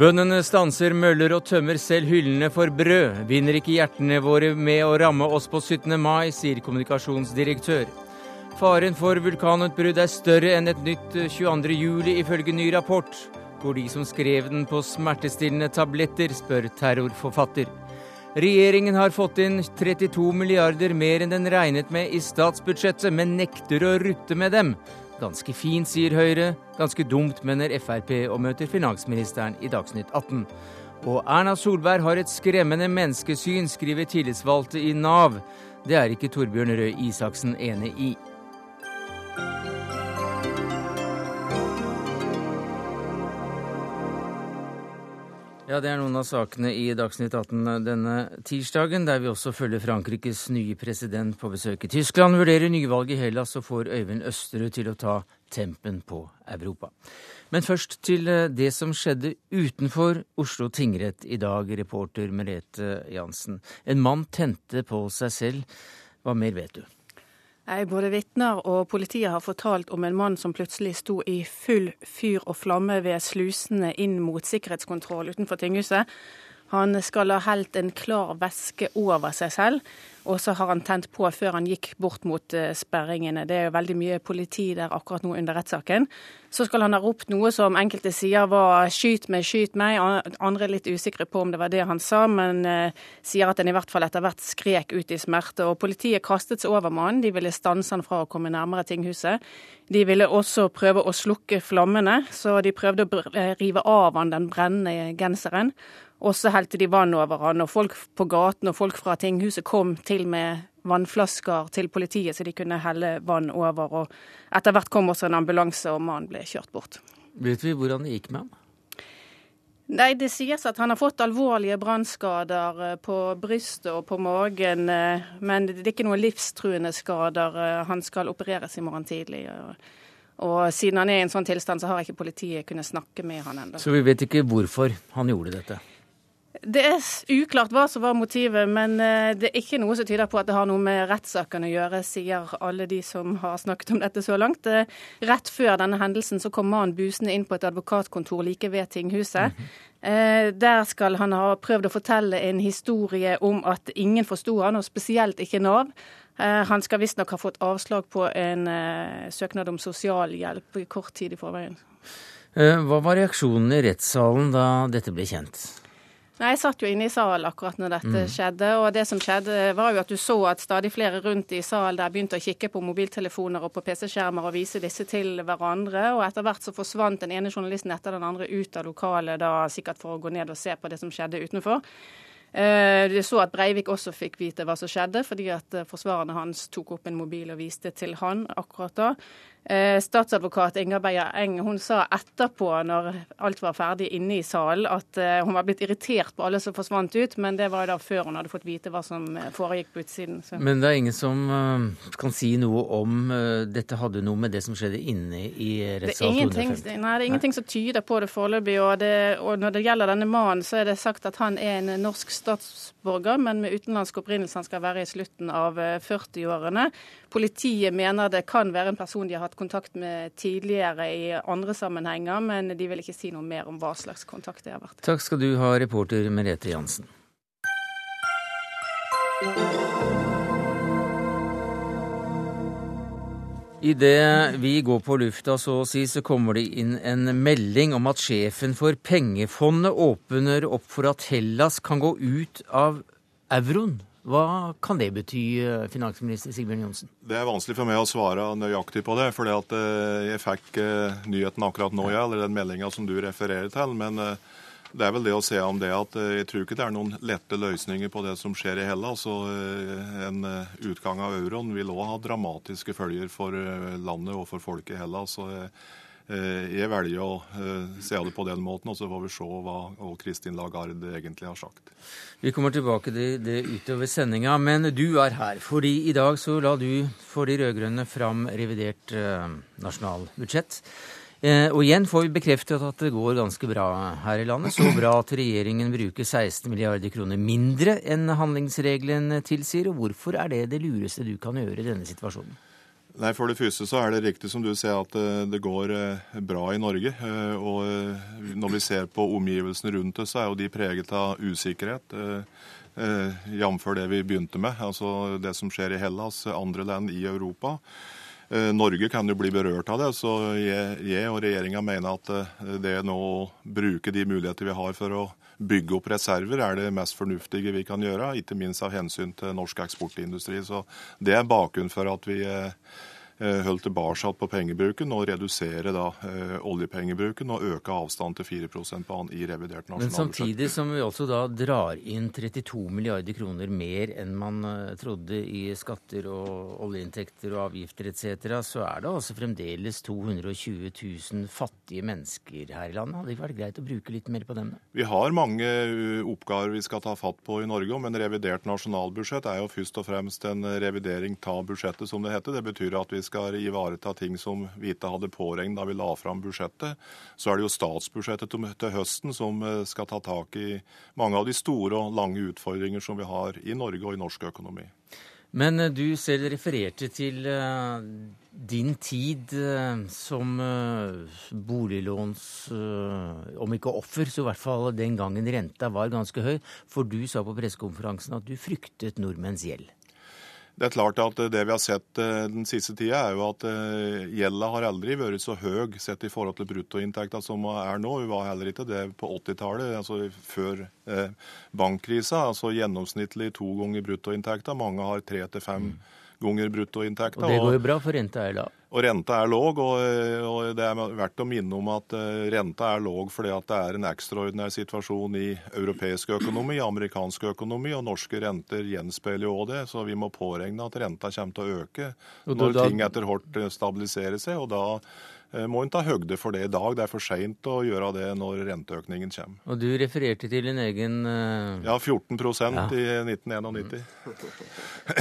Bøndene stanser møller og tømmer selv hyllene for brød. Vinner ikke hjertene våre med å ramme oss på 17. mai, sier kommunikasjonsdirektør. Faren for vulkanutbrudd er større enn et nytt 22. juli, ifølge ny rapport. Går de som skrev den på smertestillende tabletter, spør terrorforfatter. Regjeringen har fått inn 32 milliarder mer enn den regnet med i statsbudsjettet, men nekter å rutte med dem. Ganske fint, sier Høyre. Ganske dumt, mener Frp og møter finansministeren i Dagsnytt 18. Og Erna Solberg har et skremmende menneskesyn, skriver tillitsvalgte i Nav. Det er ikke Torbjørn Røe Isaksen enig i. Ja, Det er noen av sakene i Dagsnytt 18 denne tirsdagen, der vi også følger Frankrikes nye president på besøk i Tyskland, vurderer nyvalg i Hellas og får Øyvind Østerud til å ta tempen på Europa. Men først til eh, det som skjedde utenfor Oslo tingrett i dag, reporter Merete Jansen. En mann tente på seg selv. Hva mer vet du? Både vitner og politiet har fortalt om en mann som plutselig sto i full fyr og flamme ved slusene inn mot sikkerhetskontroll utenfor tinghuset. Han skal ha helt en klar væske over seg selv, og så har han tent på før han gikk bort mot eh, sperringene. Det er jo veldig mye politi der akkurat nå under rettssaken. Så skal han ha ropt noe som enkelte sier var 'skyt meg, skyt meg'. Andre er litt usikre på om det var det han sa, men eh, sier at han i hvert fall etter hvert skrek ut i smerte. Og politiet kastet seg over mannen. De ville stanse han fra å komme nærmere tinghuset. De ville også prøve å slukke flammene, så de prøvde å rive av han den brennende genseren. Og så helte de vann over han, og folk på gaten og folk fra tinghuset kom til med vannflasker til politiet, så de kunne helle vann over. Og etter hvert kom også en ambulanse, og mannen ble kjørt bort. Vet vi hvordan det gikk med ham? Nei, Det sies at han har fått alvorlige brannskader eh, på brystet og på magen, eh, men det er ikke noen livstruende skader. Eh, han skal opereres i morgen tidlig. Og siden han er i en sånn tilstand, så har ikke politiet kunnet snakke med han ennå. Så vi vet ikke hvorfor han gjorde dette? Det er uklart hva som var motivet, men eh, det er ikke noe som tyder på at det har noe med rettssaken å gjøre, sier alle de som har snakket om dette så langt. Eh, rett før denne hendelsen så kom mannen busende inn på et advokatkontor like ved tinghuset. Mm -hmm. Der skal han ha prøvd å fortelle en historie om at ingen forsto han, og spesielt ikke Nav. Han skal visstnok ha fått avslag på en søknad om sosialhjelp kort tid i forveien. Hva var reaksjonen i rettssalen da dette ble kjent? Nei, Jeg satt jo inne i salen akkurat når dette mm. skjedde. og det som skjedde var jo at Du så at stadig flere rundt i salen der begynte å kikke på mobiltelefoner og på PC-skjermer og vise disse til hverandre. og Etter hvert så forsvant den ene journalisten etter den andre ut av lokalet, da sikkert for å gå ned og se på det som skjedde utenfor. Eh, du så at Breivik også fikk vite hva som skjedde, fordi at eh, forsvarerne hans tok opp en mobil og viste til han akkurat da. Eh, statsadvokat Inger Beyer Eng hun sa etterpå, når alt var ferdig inne i salen, at eh, hun var blitt irritert på alle som forsvant ut, men det var da før hun hadde fått vite hva som eh, foregikk på utsiden. Så. Men det er ingen som kan si noe om dette hadde noe med det som skjedde inne i rettssal 250? Nei, det er ingenting som tyder på det foreløpig. Og, og når det gjelder denne mannen, så er det sagt at han er en norsk statsborger, men med utenlandsk opprinnelse. Han skal være i slutten av 40-årene. Politiet mener det kan være en person de har hatt kontakt med tidligere i andre sammenhenger, men de vil ikke si noe mer om hva slags kontakt det har vært. Takk skal du ha, reporter Merete Jansen. Idet vi går på lufta, så å si, så kommer det inn en melding om at sjefen for pengefondet åpner opp for at Hellas kan gå ut av euroen. Hva kan det bety, eh, finansminister Sigbjørn Johnsen? Det er vanskelig for meg å svare nøyaktig på det. For eh, jeg fikk eh, nyheten akkurat nå, ja, eller den meldinga som du refererer til. Men det er vel det å se om det at jeg tror ikke det er noen lette løsninger på det som skjer i Hellas. Og en utgang av euroen vil òg ha dramatiske følger for landet og for folket i Hellas. og Eh, jeg velger å eh, se det på den måten, og så får vi se hva Kristin Lagarde egentlig har sagt. Vi kommer tilbake til det utover sendinga, men du er her. Fordi i dag så la du for de rød-grønne fram revidert eh, nasjonalbudsjett. Eh, og igjen får vi bekreftet at det går ganske bra her i landet. Så bra at regjeringen bruker 16 milliarder kroner mindre enn handlingsregelen tilsier. Og hvorfor er det det lureste du kan gjøre i denne situasjonen? Nei, For det første så er det riktig som du sier at eh, det går eh, bra i Norge. Eh, og når vi ser på omgivelsene rundt oss, så er jo de preget av usikkerhet. Jf. det vi begynte med, altså det som skjer i Hellas, andre land i Europa. Norge kan jo bli berørt av det, så jeg, jeg og regjeringa mener at det nå å bruke de muligheter vi har for å bygge opp reserver, er det mest fornuftige vi kan gjøre, ikke minst av hensyn til norsk eksportindustri. Så Det er bakgrunnen for at vi Eh, holde tilbake på pengebruken og redusere da eh, oljepengebruken og øke avstanden til 4 prosentbanen i revidert nasjonalbudsjett. Men samtidig som vi altså da drar inn 32 milliarder kroner mer enn man eh, trodde i skatter og oljeinntekter og avgifter etc., så er det altså fremdeles 220 000 fattige mennesker her i landet. Hadde det ikke vært greit å bruke litt mer på dem? da? Vi har mange oppgaver vi skal ta fatt på i Norge, men revidert nasjonalbudsjett er jo først og fremst en revidering av budsjettet, som det heter. Det betyr at vi skal ivareta ting som vi ikke hadde påregnet da vi la fram budsjettet. Så er det jo statsbudsjettet til høsten som eh, skal ta tak i mange av de store og lange utfordringer som vi har i Norge og i norsk økonomi. Men eh, du selv refererte til uh, din tid som boliglåns, om ikke offer, så i hvert fall den gangen renta var ganske høy. For du sa på pressekonferansen at du fryktet nordmenns gjeld. Det er klart at Det vi har sett eh, den siste tida, er jo at eh, gjelda har aldri vært så høy sett i forhold til bruttoinntekta som er nå. Vi var heller ikke det på 80-tallet, altså før eh, bankkrisa. Altså gjennomsnittlig to ganger bruttoinntekta. Mange har tre til fem mm. Ganger bruttoinntekta. Og det går jo bra, for renta er lav. Og renta er låg, og, og, det er verdt å minne om at uh, renta er låg fordi at det er en ekstraordinær situasjon i europeisk økonomi, amerikansk økonomi, og norske renter gjenspeiler jo òg det. Så vi må påregne at renta kommer til å øke når ting etter hvert stabiliserer seg. og da Eh, må en ta høgde for det i dag. Det er for seint å gjøre det når renteøkningen kommer. Og du refererte til din egen uh... Ja, 14 ja. i 1991.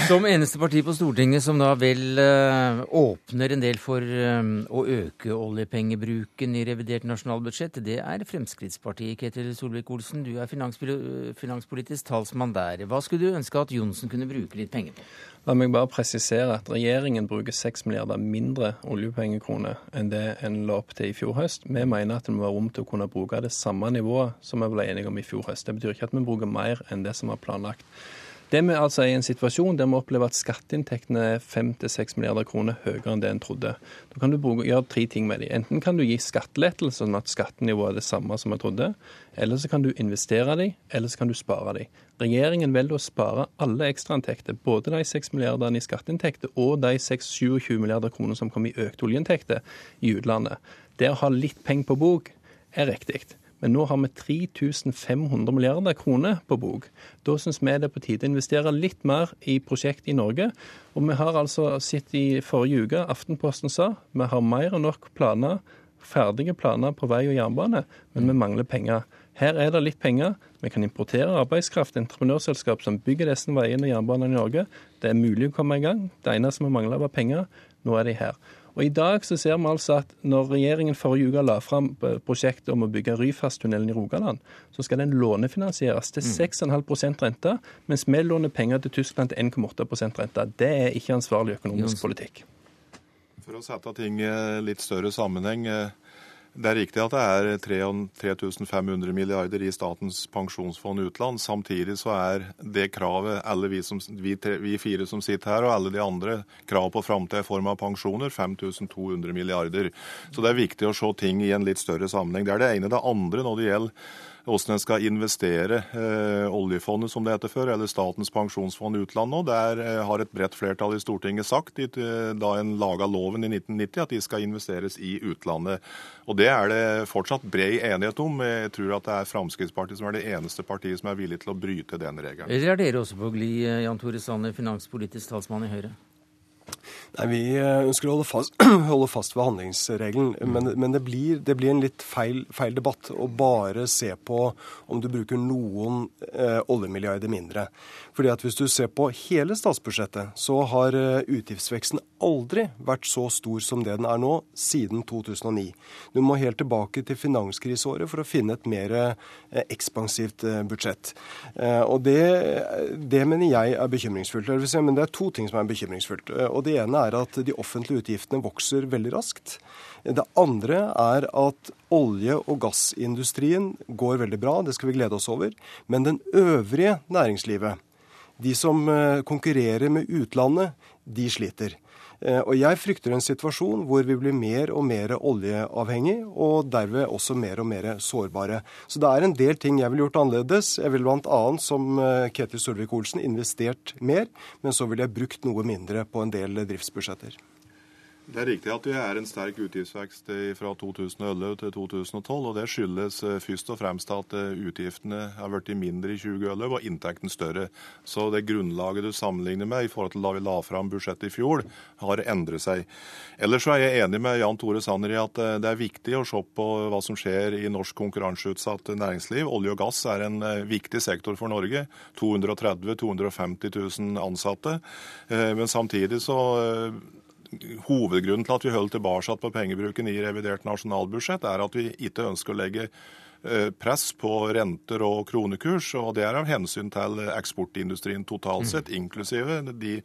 Som eneste parti på Stortinget som da vel uh, åpner en del for um, å øke oljepengebruken i revidert nasjonalbudsjett, det er Fremskrittspartiet. Ketil Solvik-Olsen, du er finanspolitisk talsmann der. Hva skulle du ønske at Johnsen kunne bruke litt penger på? La meg bare presisere at regjeringen bruker 6 milliarder mindre oljepengekroner enn det en la opp til i fjor høst. Vi mener at det må være rom til å kunne bruke det samme nivået som vi ble enige om i fjor høst. Det betyr ikke at vi bruker mer enn det som var planlagt. Det vi altså i en situasjon der vi opplever at skatteinntektene er 5-6 milliarder kroner høyere enn det en trodde. Da kan du gjøre tre ting med dem. Enten kan du gi skattelettelse, sånn at skattenivået er det samme som jeg trodde. Eller så kan du investere dem, eller så kan du spare dem. Regjeringen velger å spare alle ekstrainntekter, både de 6 milliardene i skatteinntekter og de 6-27 milliarder kroner som kom i økte oljeinntekter i utlandet. Det å ha litt penger på bok er riktig. Men nå har vi 3500 milliarder kroner på bok. Da syns vi det er på tide å investere litt mer i prosjekt i Norge. Og vi har altså sett i forrige uke, Aftenposten sa, vi har mer enn nok planer, ferdige planer på vei og jernbane, men vi mangler penger. Her er det litt penger. Vi kan importere arbeidskraft, entreprenørselskap som bygger disse veiene og jernbanene i Norge. Det er mulig å komme i gang. Det eneste vi mangler, var penger. Nå er de her. Og I dag så ser vi altså at når regjeringen forrige uke la fram prosjektet om å bygge Ryfasttunnelen i Rogaland, så skal den lånefinansieres til 6,5 mm. rente, mens vi låner penger til Tyskland til 1,8% rente. Det er ikke ansvarlig økonomisk politikk. For å sette ting i litt større sammenheng. Det er riktig at det er 3500 milliarder i Statens pensjonsfond utland. Samtidig så er det kravet alle vi, som, vi, tre, vi fire som sitter her, og alle de andre, krav på framtida i form av pensjoner 5200 milliarder. Så det er viktig å se ting i en litt større sammenheng. Det er det ene. Det andre når det gjelder hvordan en skal investere eh, oljefondet, som det heter før, eller Statens pensjonsfond utland nå. Der eh, har et bredt flertall i Stortinget sagt, eh, da en laga loven i 1990, at de skal investeres i utlandet. Og Det er det fortsatt bred enighet om. Jeg tror at det er Fremskrittspartiet som er det eneste partiet som er villig til å bryte den regelen. Eller er dere også på glid, Jan Tore Sanner, finanspolitisk talsmann i Høyre? Nei, Vi eh, ønsker å holde fast, holde fast ved handlingsregelen. Men, men det, blir, det, blir, en litt feil, feil, debatt å bare se på om du bruker noen eh, oljemilliarder mindre. Fordi at Hvis du ser på hele statsbudsjettet, så har eh, utgiftsveksten aldri vært så stor som det den er nå, siden 2009. Du må helt tilbake til finanskriseåret for å finne et mer eh, ekspansivt eh, budsjett. Eh, og det, det mener jeg er bekymringsfullt. Men det er to ting som er bekymringsfullt. Og Det ene er at de offentlige utgiftene vokser veldig raskt. Det andre er at olje- og gassindustrien går veldig bra, det skal vi glede oss over. Men den øvrige næringslivet, de som konkurrerer med utlandet, de sliter. Eh, og jeg frykter en situasjon hvor vi blir mer og mer oljeavhengig, og derved også mer og mer sårbare. Så det er en del ting jeg ville gjort annerledes. Jeg ville bl.a. som eh, Ketil Solvik-Olsen investert mer, men så ville jeg brukt noe mindre på en del driftsbudsjetter. Det er riktig at vi er en sterk utgiftsvekst fra 2011 til 2012. og Det skyldes eh, først og fremst at eh, utgiftene har blitt mindre i 2011 og inntekten større. Så det grunnlaget du sammenligner med i forhold til da vi la fram budsjettet i fjor, har endret seg. Ellers er jeg enig med Jan Tore Sanner i at eh, det er viktig å se på hva som skjer i norsk konkurranseutsatt næringsliv. Olje og gass er en viktig sektor for Norge. 230 000-250 000 ansatte. Men samtidig så hovedgrunnen til at vi holder tilbake på pengebruken i revidert nasjonalbudsjett, er at vi ikke ønsker å legge press på renter og kronekurs, og det er av hensyn til eksportindustrien totalt mm. sett, mm. inklusive de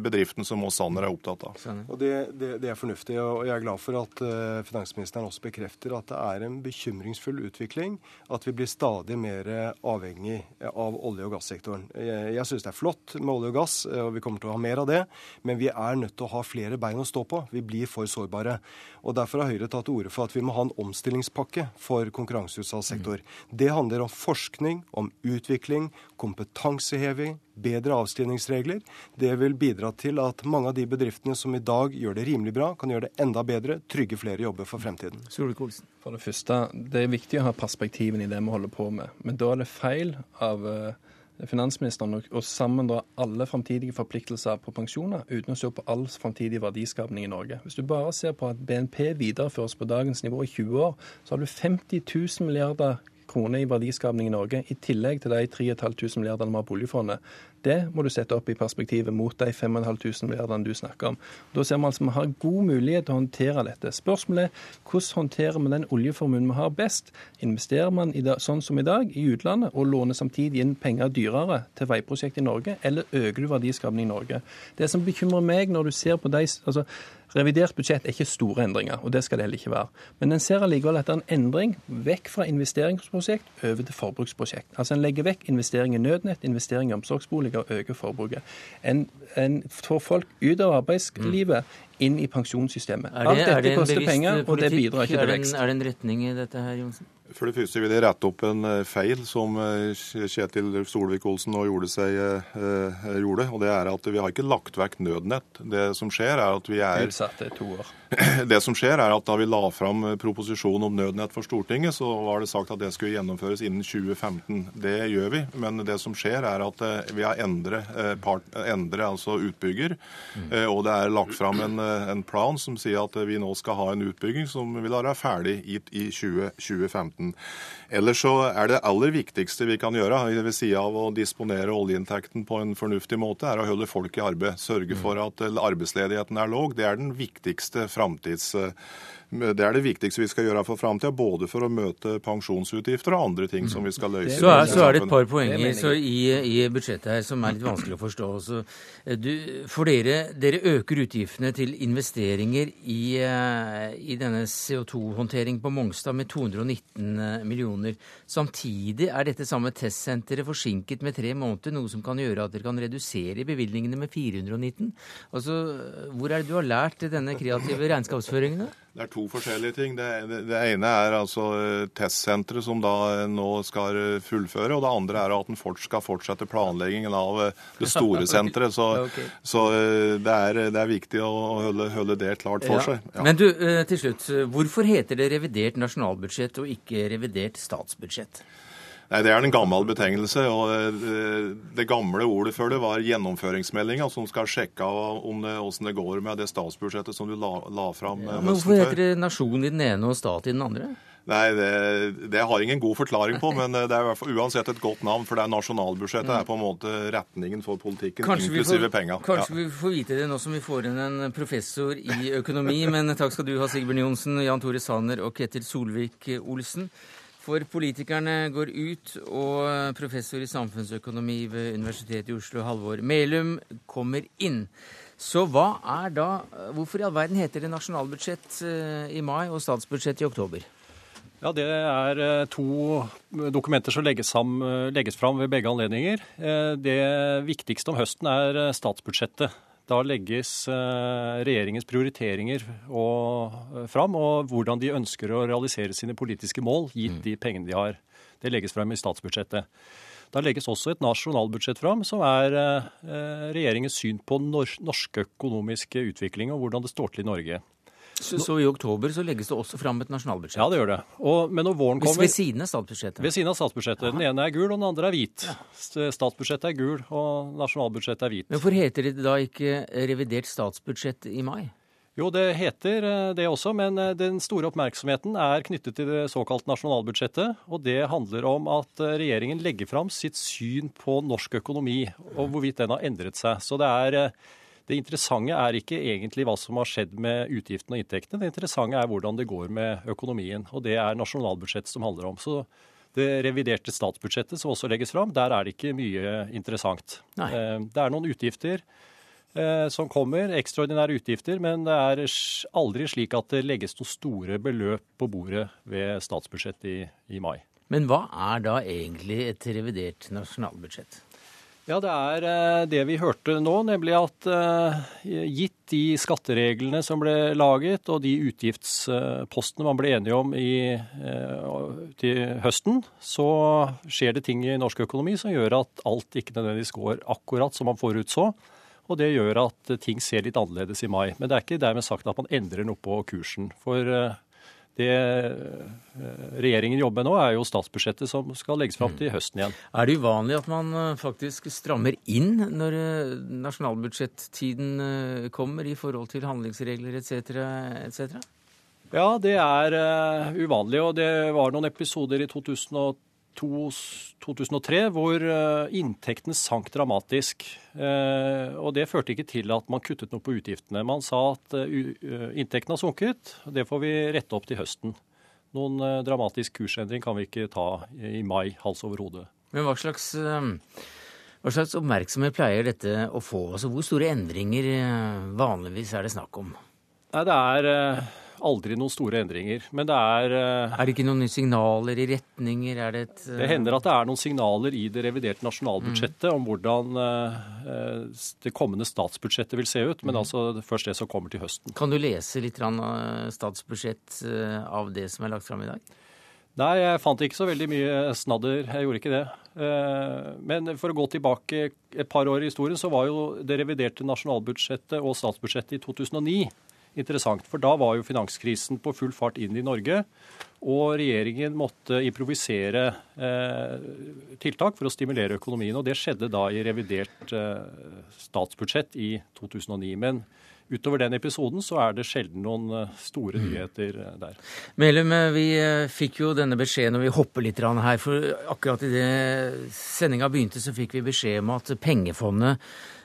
bedriftene som oss Sanner er opptatt av. Og det, det, det, er fornuftig, og jeg er glad for at uh, finansministeren også bekrefter at det er en bekymringsfull utvikling at vi blir stadig mer avhengig av olje- og gassektoren. Jeg, jeg syns det er flott med olje og gass, og vi kommer til å ha mer av det, men vi er nødt til å ha flere bein å stå på. Vi blir for sårbare. Og Derfor har Høyre tatt til orde for at vi må ha en omstillingspakke for konkurranseutsatt sektor. Det handler om forskning, om utvikling, kompetanseheving, bedre avskrivningsregler. Det vil bidra til at mange av de bedriftene som i dag gjør det rimelig bra, kan gjøre det enda bedre, trygge flere jobber for fremtiden. For det første, det er viktig å ha perspektivene i det vi holder på med. Men da er det feil av uh, finansministeren å sammendra alle framtidige forpliktelser på pensjoner uten å se på all framtidig verdiskapning i Norge. Hvis du bare ser på at BNP videreføres på dagens nivå i 20 år, så har du 50 000 milliarder kroner i verdiskapning i Norge, i tillegg til de 3500 milliardene vi har på oljefondet. Det må du sette opp i perspektivet mot de 5500 milliardene du snakker om. Da ser vi altså vi har god mulighet til å håndtere dette. Spørsmålet er hvordan håndterer vi den oljeformuen vi har best? Investerer man dag, sånn som i dag i utlandet og låner samtidig inn penger dyrere til veiprosjekt i Norge, eller øker du verdiskapingen i Norge? Det som bekymrer meg når du ser på de altså, Revidert budsjett er ikke store endringer, og det skal det heller ikke være. Men en ser allikevel at det er en endring vekk fra investeringsprosjekt over til forbruksprosjekt. Altså En legger vekk investering i nødnett, investering i omsorgsboliger og øker forbruket. En, en får folk ut av arbeidslivet inn i pensjonssystemet. Det, Alt dette det koster penger, og det bidrar ikke til vekst. Er det en retning i dette her, Johnsen? For det første vil jeg rette opp en eh, feil som eh, Kjetil Solvik-Olsen nå gjorde, seg, eh, gjorde. Og det er at vi har ikke lagt vekk nødnett. Det som skjer, er at vi er Utsatt to år. Det som skjer, er at da vi la fram proposisjonen om nødnett for Stortinget, så var det sagt at det skulle gjennomføres innen 2015. Det gjør vi, men det som skjer, er at vi har endret, part, endret altså utbygger. Mm. Og det er lagt fram en, en, plan som sier at vi nå skal ha en utbygging som vil være ferdig i, i 20, 2015. 2015. Ellers så er det aller viktigste vi kan gjøre, ved siden av å disponere oljeinntekten på en fornuftig måte, er å holde folk i arbeid. Sørge for at arbeidsledigheten er låg. Det er den viktigste framtids det er det viktigste vi skal gjøre for framtida, både for å møte pensjonsutgifter og andre ting som vi skal løse. Så er, så er det et par poenger i, i, budsjettet her som er litt vanskelig å forstå. Så, du, for dere, dere øker utgiftene til investeringer i, eh, i denne CO2-håndtering på Mongstad med 219 eh, millioner. Samtidig er dette samme testsenteret forsinket med tre måneder, noe som kan gjøre at dere kan redusere bevilgningene med 419. Altså, hvor er det du har lært denne kreative regnskapsføringen? Det er to forskjellige ting. Det, det, det ene er altså eh, testsenteret som da eh, nå skal eh, fullføre. Og det andre er at en fort skal fortsette planleggingen av det store senteret. Så, okay. så det, er, det, er, viktig å holde, holde det klart for ja. seg. Ja. Men du, til slutt. Hvorfor heter det revidert nasjonalbudsjett og ikke revidert statsbudsjett? Nei, Det er en gammel betegnelse. og eh, Det gamle ordet før det var gjennomføringsmeldinga, som skal sjekke om det, hvordan det går med det statsbudsjettet som du la, la fram. Ja, men Hvorfor heter det nasjon i den ene og stat i den andre? Nei, det, det har ingen god forklaring på, men det er i hvert fall uansett et godt navn. For det er nasjonalbudsjettet er på en måte retningen for politikken, Kanskje inklusive får, penga. Kanskje Ja. vi får vite det nå som vi får inn en professor i økonomi. Men takk skal du ha, Sigbjørn Johnsen, Jan Tore Sanner og Ketil Solvik-Olsen. For politikerne går ut, og professor i samfunnsøkonomi ved Universitetet i Oslo, Halvor Melum, kommer inn. Så hva er da Hvorfor i all verden heter det nasjonalbudsjett eh, i mai og statsbudsjett i oktober? Ja, Det er eh, to dokumenter som legges, sam, legges fram ved begge anledninger. Eh, Det viktigste om høsten er statsbudsjettet. Da legges eh, regjeringens prioriteringer og, eh, fram, og hvordan de ønsker å realisere sine politiske mål, gitt de pengene de har. Det legges fram i statsbudsjettet. Da legges også et nasjonalbudsjett fram, som er eh, regjeringens syn på nor norsk økonomisk utvikling og hvordan det står til i Norge. Så, så i oktober så legges det også fram et nasjonalbudsjett? Ja, det gjør det. Og, men når våren kommer ved siden av statsbudsjettet? Ved siden av statsbudsjettet. Den ene er gul, og den andre er hvit. Statsbudsjettet er gul, og nasjonalbudsjettet er hvit. Men Hvorfor heter det da ikke revidert statsbudsjett i mai? Jo, det heter eh, det også, men eh, den store oppmerksomheten er knyttet til det såkalte nasjonalbudsjettet. Og det handler om at eh, regjeringen legger fram sitt syn på norsk økonomi, og hvorvidt den har endret seg. Så det er det interessante er ikke egentlig hva som har skjedd med utgiftene og inntektene. Det interessante er hvordan det går med økonomien. Og det er nasjonalbudsjettet som handler om. Så det reviderte statsbudsjettet som også legges fram, der er det ikke mye interessant. Nei. Det er noen utgifter eh, som kommer, ekstraordinære utgifter, men det er aldri slik at det legges noen store beløp på bordet ved statsbudsjettet i, i mai. Men hva er da egentlig et revidert nasjonalbudsjett? Ja, det er eh, det vi hørte nå, nemlig at eh, gitt de skattereglene som ble laget, og de utgiftspostene man ble enige om i, eh, til høsten, så skjer det ting i norsk økonomi som gjør at alt ikke nødvendigvis går akkurat som man forutså. Og det gjør at ting ser litt annerledes i mai. Men det er ikke dermed sagt at man endrer noe på kursen. For det regjeringen jobber med nå, er jo statsbudsjettet som skal legges fram til høsten igjen. Er det uvanlig at man eh, faktisk strammer inn når eh, nasjonalbudsjettiden eh, kommer i forhold til handlingsregler etc. etc.? Ja, det er uh, uvanlig. Og det var noen episoder i 2002, 2003 hvor uh, inntektene sank dramatisk. Uh, og det førte ikke til at man kuttet noe på utgiftene. Man sa at inntektene har sunket, og det får vi rette opp til høsten. Noen dramatisk kursendring kan vi ikke ta i mai, hals over hode. Men hva slags, hva slags oppmerksomhet pleier dette å få? Altså, hvor store endringer vanligvis er det snakk om? Nei, det er aldri noen store endringer. Men det er Er det ikke noen signaler i retninger? Er det et Det hender at det er noen signaler i det reviderte nasjonalbudsjettet mm. om hvordan det kommende statsbudsjettet vil se ut, men mm. altså først det som kommer til høsten. Kan du lese litt statsbudsjett av det som er lagt fram i dag? Nei, jeg fant ikke så veldig mye snadder. Jeg gjorde ikke det. Men for å gå tilbake et par år i historien, så var jo det reviderte nasjonalbudsjettet og statsbudsjettet i 2009 interessant. For da var jo finanskrisen på full fart inn i Norge. Og regjeringen måtte improvisere eh, tiltak for å stimulere økonomien. Og det skjedde da i revidert eh, statsbudsjett i 2009. Men utover den episoden så er det sjelden noen store nyheter der. Melum, vi fikk jo denne beskjeden, og vi hopper litt her. For akkurat idet sendinga begynte, så fikk vi beskjed om at pengefondet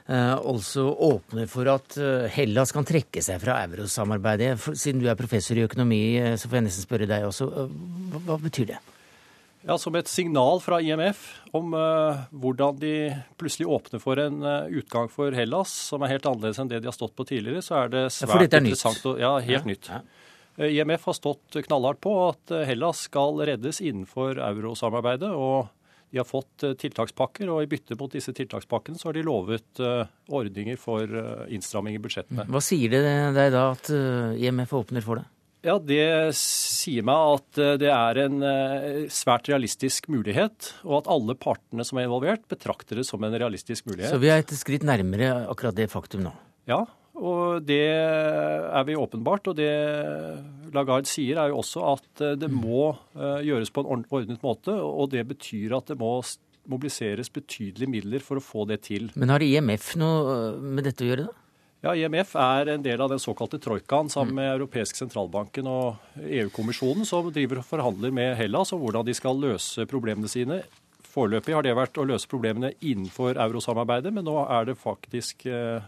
altså åpner for at Hellas kan trekke seg fra eurosamarbeidet. Siden du er professor i økonomi, så får jeg nesten spørre deg også. Hva, hva betyr det? Ja, Som et signal fra IMF om uh, hvordan de plutselig åpner for en uh, utgang for Hellas, som er helt annerledes enn det de har stått på tidligere, så er det svært ja, er interessant. Og, ja, helt ja. nytt. Ja. IMF har stått knallhardt på at Hellas skal reddes innenfor eurosamarbeidet. og de har fått tiltakspakker, og i bytte mot disse tiltakspakkene så har de lovet ordninger for innstramming i budsjettene. Hva sier det deg da at IMF åpner for det? Ja, Det sier meg at det er en svært realistisk mulighet, og at alle partene som er involvert, betrakter det som en realistisk mulighet. Så vi er et skritt nærmere akkurat det faktum nå? Ja, og det er vi åpenbart. Og det Lagarde sier, er jo også at det må gjøres på en ordnet måte. Og det betyr at det må mobiliseres betydelige midler for å få det til. Men har IMF noe med dette å gjøre, da? Ja, IMF er en del av den såkalte troikaen sammen med Europeisk sentralbanken og EU-kommisjonen, som driver og forhandler med Hellas om hvordan de skal løse problemene sine Foreløpig har det vært å løse problemene innenfor eurosamarbeidet, men nå er det faktisk eh,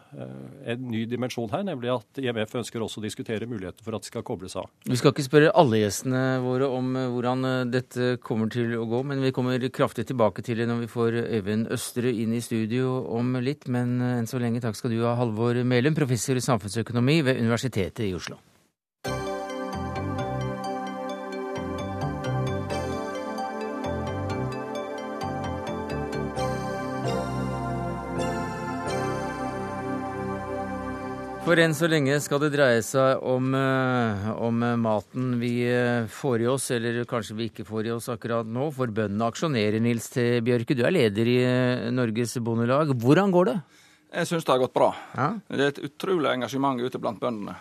en ny dimensjon her, nemlig at IMF ønsker også å diskutere muligheter for at de skal kobles av. Vi skal ikke spørre alle gjestene våre om eh, hvordan eh, dette kommer til å gå, men vi kommer kraftig tilbake til det når vi får Øyvind Østre inn i studio om litt. Men enn så lenge takk skal du ha, Halvor Melum, professor i samfunnsøkonomi ved Universitetet i Oslo. For enn så lenge skal det dreie seg om, eh, om, maten vi eh, får i oss, eller kanskje vi ikke får i oss akkurat nå. For bøndene aksjonerer, Nils T. Bjørke. Du er leder i eh, Norges Bondelag. Hvordan går det? Jeg syns det har gått bra. Ja? Det er et utrolig engasjement ute blant bøndene.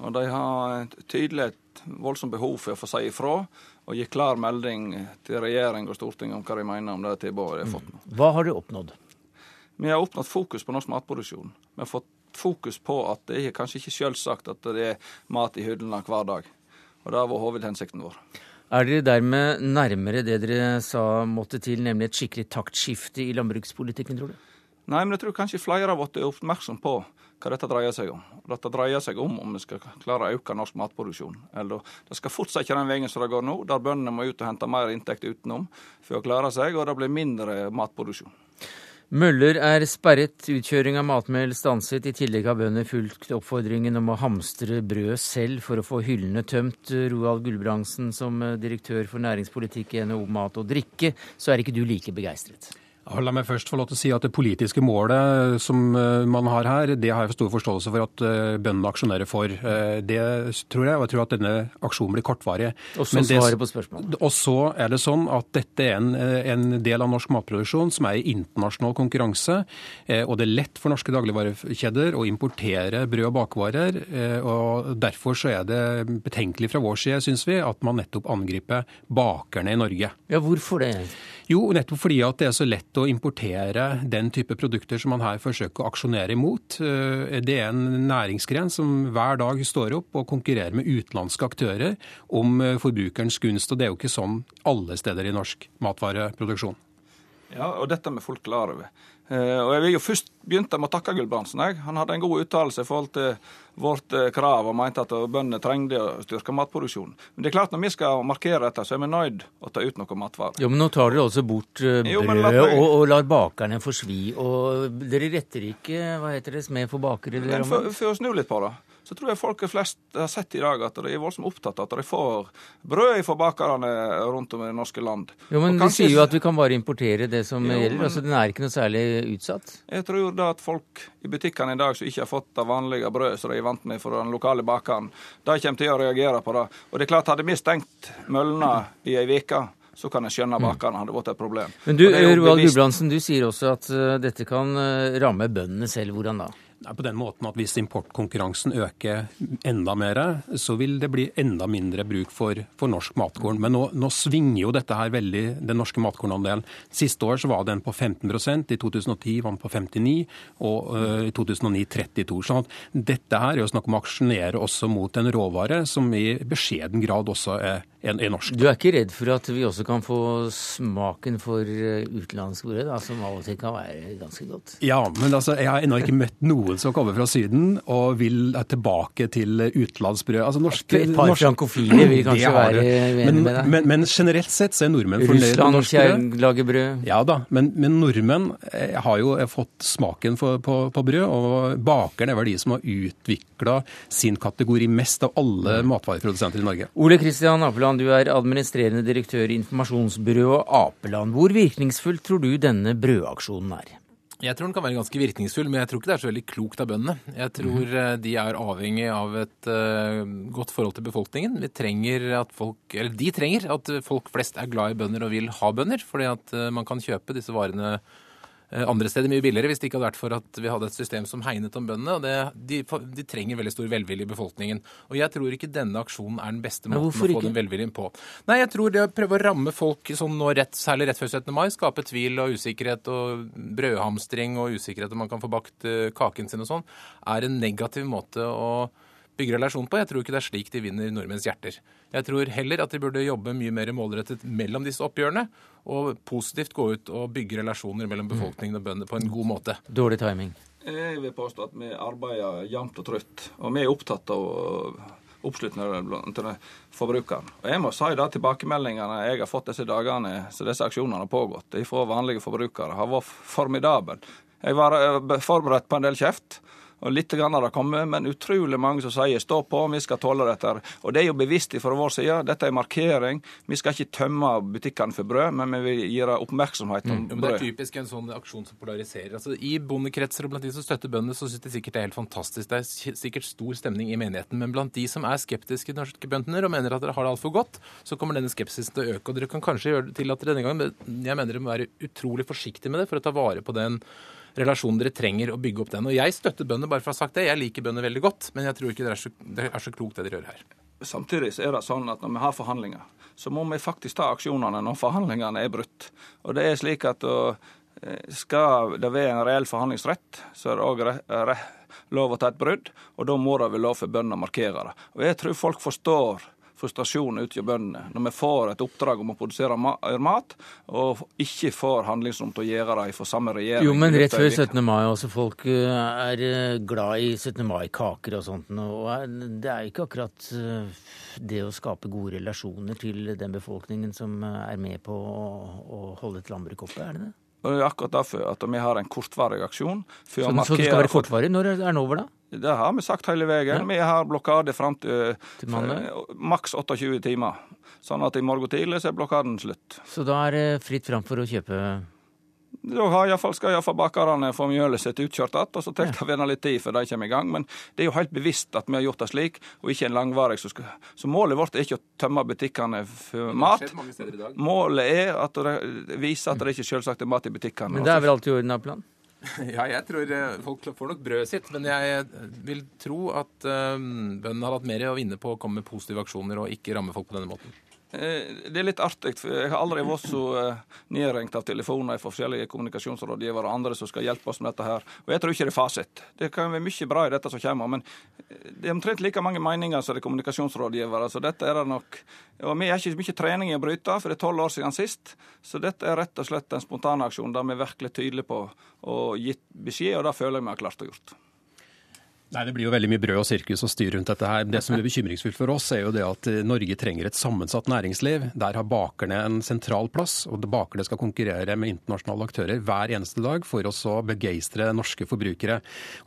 Og de har et tydelig et voldsomt behov for å få si ifra og gi klar melding til regjering og storting om hva de mener om det tilbudet de har fått nå. Hva har du oppnådd? Vi har oppnådd fokus på norsk matproduksjon. Vi har fått fokus på at det er kanskje ikke selvsagt at det er mat i hyllene hver dag. Og Det har vært hovedhensikten vår. Er dere dermed nærmere det dere sa måtte til, nemlig et skikkelig taktskifte i landbrukspolitikken, tror du? Nei, men jeg tror kanskje flere av oss er oppmerksom på hva dette dreier seg om. Dette dreier seg om om vi skal klare å øke norsk matproduksjon. Eller det skal fortsatt ikke den veien som det går nå, der bøndene må ut og hente mer inntekt utenom for å klare seg, og det blir mindre matproduksjon. Møller er sperret, utkjøring av matmel stanset. I tillegg har bønder fulgt oppfordringen om å hamstre brød selv for å få hyllene tømt. Roald Gulbrandsen, som direktør for næringspolitikk i NHO Mat og Drikke, så er ikke du like begeistret? La meg først få lov til å si at Det politiske målet som eh, man har her, det har jeg stor forståelse for at eh, bøndene aksjonerer for. Eh, det tror jeg, og jeg tror at denne aksjonen blir kortvarig. Og så svaret på spørsmålet. Og så er det sånn at dette er en, en, del av norsk matproduksjon som er i internasjonal konkurranse. Og det er lett for norske dagligvarekjeder å importere brød og bakvarer. og Derfor så er det betenkelig fra vår side, syns vi, at man nettopp angriper bakerne i Norge. Ja, hvorfor det? Jo, nettopp fordi at det er så lett å importere den type produkter som man her forsøker å aksjonere imot. Eh, det er en næringsgren som hver dag står opp og konkurrerer med utenlandske aktører om eh, forbrukerens gunst. Og det er jo ikke sånn alle steder i norsk matvareproduksjon. Ja, og dette er vi fullt klar over. Eh, og Jeg vil jo først begynte med å takke Gulbrandsen. Han hadde en god uttalelse i forhold til vårt eh, krav og mente at bøndene trengte å styrke matproduksjonen. Men det er klart når vi skal markere dette, så er vi nøyd å ta ut noe matvarer. Jo, Men nå tar dere altså bort uh, brødet og, og, lar bakerne få svi. Og dere retter ikke hva heter det, smed for bakere? For, for å snu litt på det så tror jeg folk flest har sett i dag at de er voldsomt opptatt av at de får brød fra bakerne rundt om i det norske land. Jo, Men de sier jo at vi kan bare importere det som jo, gjelder. altså Den er ikke noe særlig utsatt? Jeg tror da at folk i butikkene i dag som ikke har fått det vanlige brødet som de er vant med fra den lokale bakeren, de kommer til å reagere på det. Og det er klart, hadde vi stengt møllene i ei uke så kan jeg skjønne bakerne hadde vært et problem. Men du, Roald Gulbrandsen, du sier også at uh, dette kan uh, ramme bøndene selv. Hvordan da? På den måten at Hvis importkonkurransen øker enda mer, så vil det bli enda mindre bruk for, for norsk matkorn. Men nå, nå, svinger jo dette her veldig, den norske matkornandelen. Siste år så var den på 15% i 2010 var den på 59 og øh, i 2009 32 sånn at Dette her er jo snakk om å aksjonere også mot en råvare som i beskjeden grad også er enn i norsk. Du er ikke redd for at vi også kan få smaken for eh, utenlandsk brød, da, som av og til kan være ganske godt? Ja, men altså, jeg har ennå ikke møtt noen som kommer fra Syden og vil tilbake til utenlandsbrød. Altså, norske, Et par norsk... frankofile vil kanskje være uenig med deg? Men, men, generelt sett så er nordmenn fornøyd med norsk brød. Lager brød. Ja da, men, men nordmenn eh, har jo fått smaken for, på, på, brød, og bakerne er vel de som har utvikla sin kategori mest av alle matvareprodusenter i Norge. Ole Kristian Apeland, du er administrerende direktør i informasjonsbyrået Apeland. Hvor virkningsfull tror du denne brødaksjonen er? Jeg tror den kan være ganske virkningsfull, men jeg tror ikke det er så veldig klokt av bøndene. Jeg tror mm. de er avhengig av et uh, godt forhold til befolkningen. Vi trenger at folk, eller De trenger at folk flest er glad i bønder og vil ha bønder, fordi at uh, man kan kjøpe disse varene Eh, andre steder mye billigere hvis det ikke hadde vært for at vi hadde et system som hegnet om bøndene. og det, de, de, trenger veldig stor velvilje i befolkningen. Og jeg tror ikke denne aksjonen er den beste måten å få ikke? den velviljen på. Nei, jeg tror det å prøve å ramme folk sånn nå rett, særlig rett før 17. mai, skape tvil og usikkerhet og brødhamstring og usikkerhet om man kan få bakt uh, kaken sin og sånn, er en negativ måte å bygge relasjon på. Jeg tror ikke det er slik de vinner nordmenns hjerter. Jeg tror heller at de burde jobbe mye mer målrettet mellom disse oppgjørene, og positivt gå ut og bygge relasjoner mellom befolkningen og bøndene på en god måte. Dårlig timing. Jeg vil påstå at vi arbeider jevnt og trutt, og vi er opptatt av oppslutning til forbrukeren. Og jeg må si det, Tilbakemeldingene jeg har fått disse dagene så disse aksjonene har pågått fra vanlige forbrukere, har vært formidable. Jeg var eh, forberedt på en del kjeft. Og Litt grann har det kommet, men utrolig mange som sier 'stå på, vi skal tåle dette'. Og Det er jo bevisst fra vår side. Dette er markering. Vi skal ikke tømme butikkene for brød, men vi vil gi oppmerksomhet om mm. brød. Det er typisk en sånn aksjon som polariserer. Altså, I bondekretser og blant de som støtter bøndene, så syns de sikkert det er helt fantastisk. Det er sikkert stor stemning i menigheten. Men blant de som er skeptiske til norske bønder og mener at dere har det altfor godt, så kommer denne skepsisen til å øke. Og dere kan kanskje gjøre det til at denne gangen Jeg mener dere må være utrolig forsiktige med det for å ta vare på den relasjonen dere trenger å bygge opp den. Og jeg støtter bønder, bare for å ha sagt det. Jeg liker bønder veldig godt, men jeg tror ikke det er så, det er så klokt det dere gjør her. Samtidig så er det sånn at når vi har forhandlinger, så må vi faktisk ta aksjonene når forhandlingene er brutt. Og det er slik at eh, skal det være en reell forhandlingsrett, så er det òg lov å ta et brudd, og da må det være lov for bøndene å markere det. Og jeg tror folk forstår frustrasjon ute hos bøndene når vi får et oppdrag om å produsere mat, og ikke får handlingsrom til å gjøre det for samme regjering. Jo, men rett før 17. mai, også folk eh, er eh, glad i 17. mai-kaker og sånt. Og det er ikke akkurat eh, det å skape gode relasjoner til den befolkningen som er med på å holde et landbruk oppe, er det det? Og det er akkurat derfor at vi har en kortvarig aksjon. Så, så det skal være kortvarig? Når er den over, da? Det har vi sagt hele veien. Ja. Vi har blokade fram til, til maks 28 timer. Sånn at i morgen tidlig så er blokaden slutt. Så da er det fritt fram for å kjøpe da skal iallfall bakerne få mjølet sitt utkjørt igjen, og så tar det ja. litt tid før de kommer i gang. Men det er jo helt bevisst at vi har gjort det slik, og ikke en langvarig. Så, skal... så målet vårt er ikke å tømme butikkene for mat. Målet er at det viser at det ikke selvsagt er mat i butikkene. Men det er vel alltid i orden, Appeland? Ja, jeg tror eh, folk får nok brødet sitt. Men jeg vil tro at um, bøndene har hatt mer å vinne på å komme med positive aksjoner og ikke ramme folk på denne måten. Eh, det er litt artig, for jeg har aldri vært så eh, nedringt av telefoner fra forskjellige kommunikasjonsrådgivere og andre som skal hjelpe oss med dette her. Og jeg tror ikke det er fasit. Det kan være mye bra i dette som kommer, men eh, det er omtrent like mange meninger som det er kommunikasjonsrådgivere. Så dette er det nok Og vi har ikke mye trening i å bryte, for det er tolv år siden sist. Så dette er rett og slett en spontanaksjon der vi er virkelig tydelige på å gitt beskjed, og det føler jeg vi har klart å gjort. Nei, Det blir jo veldig mye brød og sirkus og styr rundt dette her. Det som er bekymringsfullt for oss, er jo det at eh, Norge trenger et sammensatt næringsliv. Der har bakerne en sentral plass, og bakerne skal konkurrere med internasjonale aktører hver eneste dag for å begeistre norske forbrukere.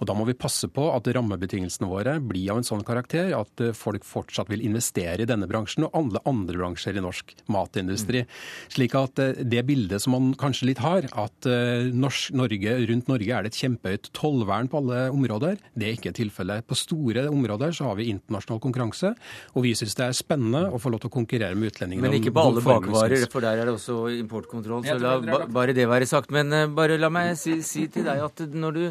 Og Da må vi passe på at rammebetingelsene våre blir av en sånn karakter at eh, folk fortsatt vil investere i denne bransjen og alle andre bransjer i norsk matindustri. Slik at eh, det bildet som man kanskje litt har, at Norge, rundt Norge er det et kjempehøyt tollvern på alle områder, det er ikke ikke tilfellet. På store områder så har vi internasjonal konkurranse, og vi syns det er spennende å få lov til å konkurrere med utlendingene. Men ikke på alle bakvarer, for der er det også importkontroll. Så la bare det være sagt. Men eh, bare la meg si, si til deg at når du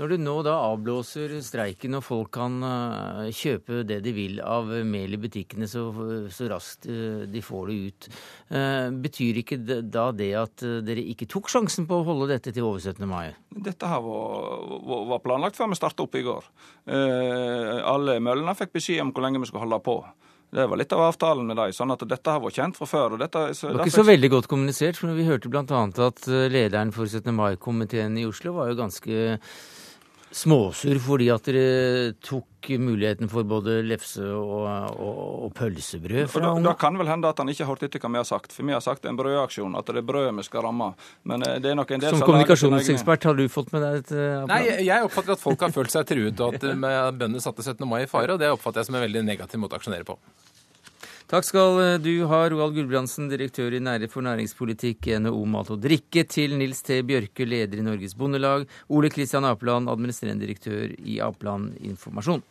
når du nå da avblåser streiken og folk kan uh, kjøpe det de vil av mel i butikkene så, så raskt uh, de får det ut, uh, betyr ikke da det at dere ikke tok sjansen på å holde dette til over 17. mai? Dette her var, var planlagt før vi starta opp i går. alle møllene fikk beskjed om hvor lenge vi skulle holde på. Det var litt av avtalen med dem. sånn at dette har vært kjent fra før. Dette, det var ikke så veldig godt kommunisert. for Vi hørte bl.a. at lederen for 17. mai-komiteen i Oslo var jo ganske småsur fordi at dere tok muligheten for både lefse og, og, og pølsebrød fra da, da, kan vel hende at han ikke har hørt etter hva vi har sagt. For vi har sagt en brødaksjon, at det er brødet vi skal ramme. Men eh, det er nok en del Som kommunikasjonsekspert, har du fått med deg et apparat? Nei, jeg oppfatter at folk har følt seg truet, og at bøndene satte 17. mai i fare. Og det oppfatter jeg som en veldig negativ måte å aksjonere på. Takk skal eh, du ha, Roald Gulbrandsen, direktør i Nære for næringspolitikk, NHO Mat og Drikke, til Nils T. Bjørke, leder i Norges Bondelag, Ole Kristian Apeland, administrerende direktør i Apeland Informasjon.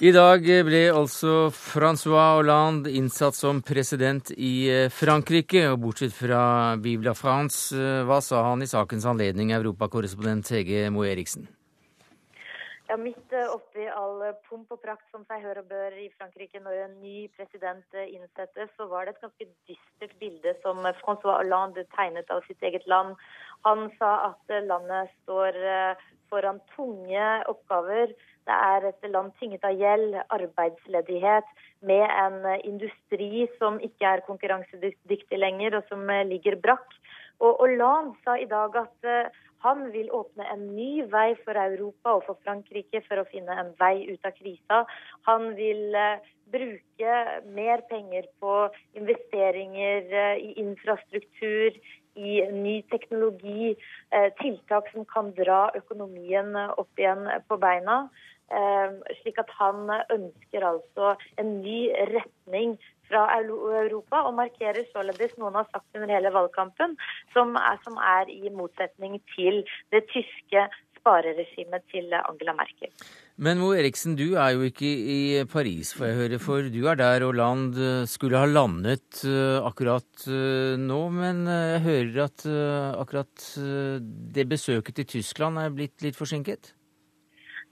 I dag ble altså Francois Hollande innsatt som president i eh, Frankrike. Og bortsett fra Bibla la France, eh, hva sa han i sakens anledning, europakorrespondent Hege Moe Eriksen? Ja, Midt eh, oppi all pomp og prakt som seg hør og bør i Frankrike når en ny president innsettes, så var det et ganske dystert bilde som Francois Hollande tegnet av sitt eget land. Han sa at landet står foran tunge oppgaver. Det er et land tynget av gjeld, arbeidsledighet, med en industri som ikke er konkurransedyktig lenger, og som ligger brakk. Og Hollande sa i dag at eh, han vil åpne en ny vei for Europa og for Frankrike for å finne en vei ut av krisa. Han vil eh, bruke mer penger på investeringer eh, i infrastruktur, i ny teknologi, eh, tiltak som kan dra økonomien opp igjen på beina. Eh, slik at han ønsker altså en ny retning fra Europa, og markerer således noen har sagt under hele valgkampen, som er, som er i motsetning til det tyske spareregimet til Angela Merkel. Men Mo Eriksen, du er jo ikke i Paris, får jeg høre, for du er der og land skulle ha landet eh, akkurat eh, nå. Men eh, jeg hører at akkurat det besøket til Tyskland er blitt litt forsinket?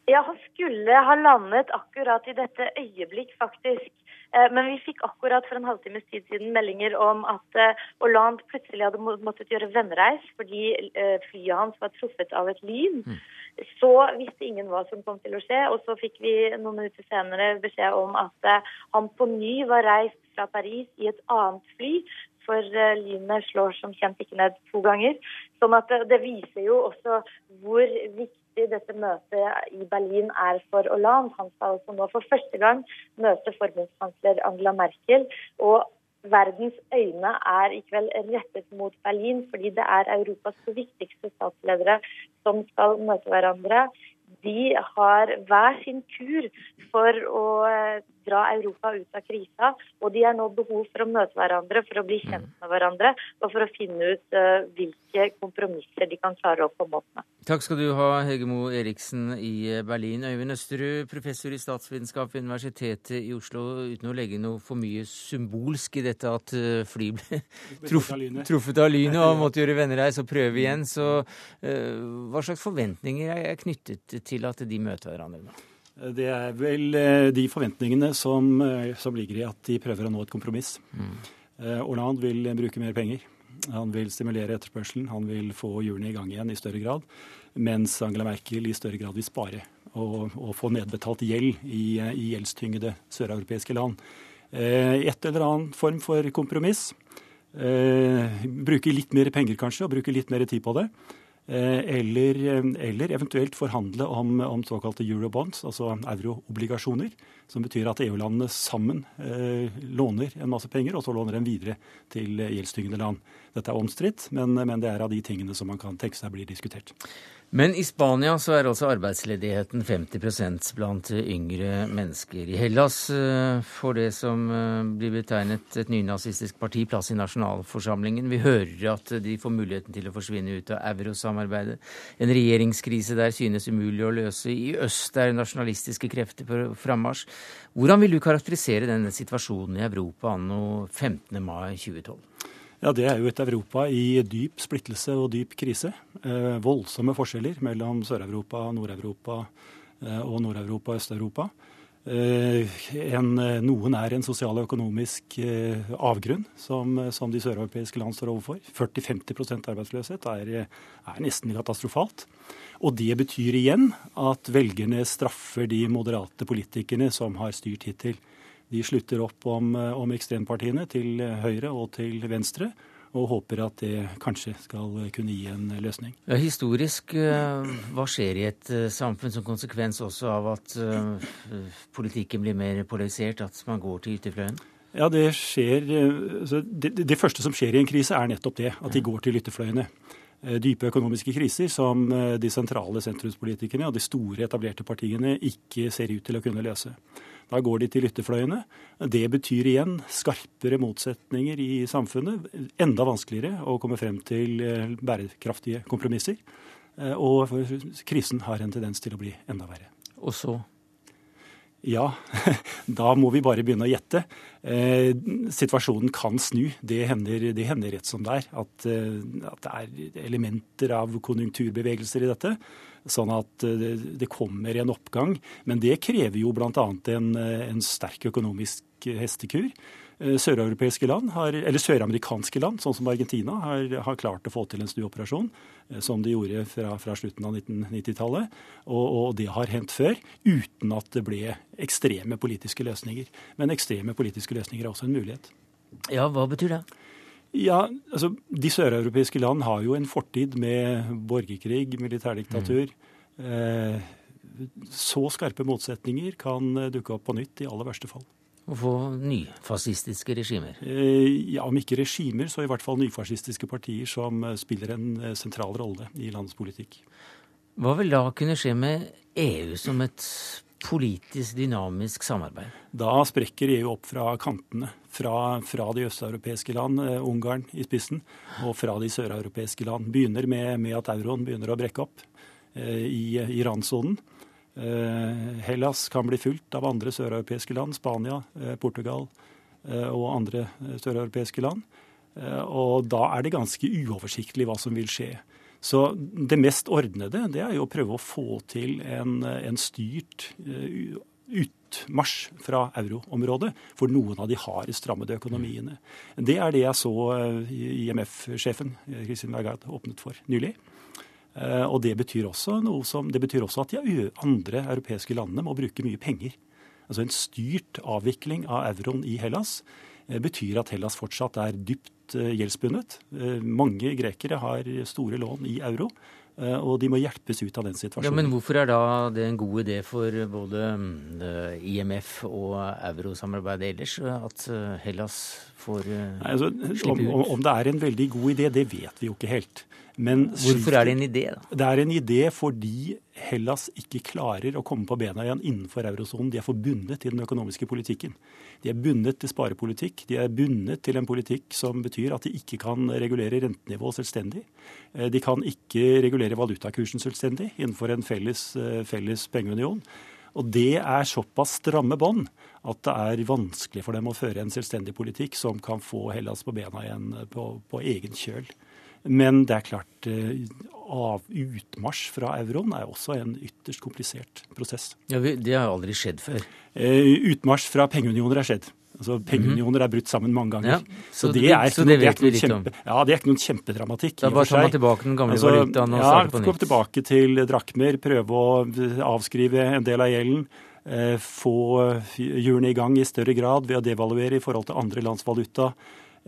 Ja, han skulle ha landet akkurat i dette øyeblikk, faktisk. Men vi fikk akkurat for en halvtimes tid siden meldinger om at Hollande plutselig hadde måttet gjøre vennereis fordi flyet hans var truffet av et lyn. Mm. Så visste ingen hva som kom til å skje, og så fikk vi noen minutter senere beskjed om at eh, han på ny var reist fra Paris i et annet fly. For eh, lynet slår som kjent ikke ned to ganger. Sånn at det, det viser jo også hvor viktig dette møtet i Berlin er for Hollande. Han skal altså nå for første gang møte forbundskansler Angela Merkel. og verdens øyne er i kveld rettet mot Berlin, fordi det er Europas viktigste statsledere som skal møte hverandre. De har hver sin kur for å eh, dra Europa ut av krisa, og de har nå behov for å møte hverandre, for å bli kjent mm. med hverandre og for å finne ut uh, hvilke kompromisser de kan klare å komme opp med. Takk skal du ha, Hegemo Eriksen i Berlin. Øyvind Østerud, professor i statsvitenskap ved Universitetet i Oslo. Uten å legge noe for mye symbolsk i dette at eh, fly ble truffet av lynet og måtte gjøre vennereis og prøve igjen, så uh, hva slags forventninger er knyttet til at de møter hverandre nå? Det er vel eh, de forventningene som, eh, som, ligger i at de prøver å nå et kompromiss. Mm. Orland vil bruke mer penger. Han vil stimulere etterspørselen. Han vil få hjulene i gang igjen i større grad. Mens Angela Merkel i større grad vil spare og, og få nedbetalt gjeld i, i gjeldstyngede søreuropeiske land. Et eller annen form for kompromiss. Bruke litt mer penger kanskje, og bruke litt mer tid på det. Eh, eller, eller, eventuelt forhandle om, om, såkalte eurobonds, altså euroobligasjoner. Som betyr at EU-landene sammen eh, låner en masse penger, og så låner dem videre til gjeldstyngende land. Dette er omstridt, men, men det er av de tingene som man kan tenke seg blir diskutert. Men i Spania så er altså arbeidsledigheten 50% blant yngre mennesker. I Hellas eh, får det som eh, blir betegnet et nynazistisk parti plass i nasjonalforsamlingen. Vi hører at de får muligheten til å forsvinne ut av eurosamarbeidet. En regjeringskrise der synes umulig å løse. I øst er nasjonalistiske krefter på frammarsj. Hvordan vil du karakterisere denne situasjonen i Europa anno 15. mai 2012? Ja, Det er jo et Europa i dyp splittelse og dyp krise. Eh, voldsomme forskjeller mellom Sør-Europa, Nord-Europa eh, og Nord-Europa og Øst-Europa. Eh, noen er en sosial og økonomisk eh, avgrunn som, som de søreuropeiske land står overfor. 40-50 arbeidsløshet er, er nesten katastrofalt. Og det betyr igjen at velgerne straffer de moderate politikerne som har styrt hittil. De slutter opp om, eh, om ekstrempartiene til høyre og til venstre og håper at det kanskje skal kunne gi en løsning. Historisk, eh, hva skjer i et eh, samfunn som konsekvens også av at politikken blir mer polarisert, at man går til ytterfløyen? Ja, det skjer det, det, første som skjer i en krise, er nettopp det. At de går til ytterfløyene. Dype økonomiske kriser som de sentrale sentrumspolitikerne og de store etablerte partiene ikke ser ut til å kunne løse. Da går de til ytterfløyene. Det betyr igjen skarpere motsetninger i samfunnet. Enda vanskeligere å komme frem til eh, bærekraftige kompromisser. Eh, og krisen har en tendens til å bli enda verre. Og så? Ja, da må vi bare begynne å gjette. Eh, situasjonen kan snu. Det hender, det hender rett som det er. At, at, det er elementer av konjunkturbevegelser i dette. Sånn at eh, det, kommer en oppgang. Men det krever jo bl.a. En, en sterk økonomisk hestekur. Eh, søreuropeiske land, har, land, sånn som Argentina, har, har, klart å få til en snuoperasjon, eh, som de gjorde fra, fra slutten av 1990-tallet. Og, og, det har hendt før, uten at det ble ekstreme politiske løsninger. Men ekstreme politiske løsninger er også en mulighet. Ja, hva betyr det? Ja, altså De søreuropeiske land har jo en fortid med borgerkrig, militærdiktatur. Mm. Eh, så skarpe motsetninger kan dukke opp på nytt, i aller verste fall Og få nyfascistiske regimer? Eh, ja, Om ikke regimer, så i hvert fall nyfascistiske partier som spiller en eh, sentral rolle i landets politikk. Hva vil da kunne skje med EU som et politisk dynamisk samarbeid? Da sprekker EU opp fra kantene. Fra, fra de østeuropeiske land, eh, Ungarn i spissen, og fra de søreuropeiske land. Begynner med, med, at euroen begynner å brekke opp eh, i, i randsonen. Eh, Hellas kan bli fulgt av andre søreuropeiske land, Spania, eh, Portugal eh, og andre søreuropeiske land. Og da er det ganske uoversiktlig hva som vil skje. Så det mest ordnede det er jo å prøve å få til en, en styrt utmarsj fra euroområdet for noen av de hardest strammede økonomiene. Det er det jeg så IMF-sjefen Kristin Lagarde åpnet for nylig. Eh, og det betyr, som, det betyr også at de andre europeiske landene må bruke mye penger. Altså En styrt avvikling av euroen i Hellas eh, betyr at Hellas fortsatt er dypt eh, gjeldsbundet. Mange grekere har store lån i euro, og de må hjelpes ut av den situasjonen. Ja, men hvorfor er da det en god idé for både IMF og eurosamarbeidet ellers at Hellas får Nei, altså, slippe ut? Om, om det er en veldig god idé, det vet vi jo ikke helt. Men Hvorfor er det en idé, da? Det er en idé fordi Hellas ikke klarer å komme på bena igjen innenfor eurosonen. De er forbundet til den økonomiske politikken. De er bundet til sparepolitikk. De er bundet til en politikk som betyr at de ikke kan regulere rentenivået selvstendig. Eh, de kan ikke regulere valutakursen selvstendig innenfor en felles, eh, felles pengeunion. Og det er såpass stramme bånd at det er vanskelig for dem å føre en selvstendig politikk som kan få Hellas på bena igjen på, på egen kjøl. Men det er klart, eh, av utmarsj fra euroen er også en ytterst komplisert prosess. Ja, Det har aldri skjedd før? Eh, utmarsj fra pengeunioner er skjedd. Altså, Pengeunioner er brutt sammen mange ganger. Ja, så, så, det, er så det, vet vi litt om? Ja, det er ikke noen kjempedramatikk. Da bare tar man tilbake den gamle altså, valutaen og ja, starter på nytt? Ja, gå tilbake til drakmer, prøve å avskrive en del av gjelden. Eh, få hjulene i gang i større grad ved å devaluere i forhold til andre lands valuta.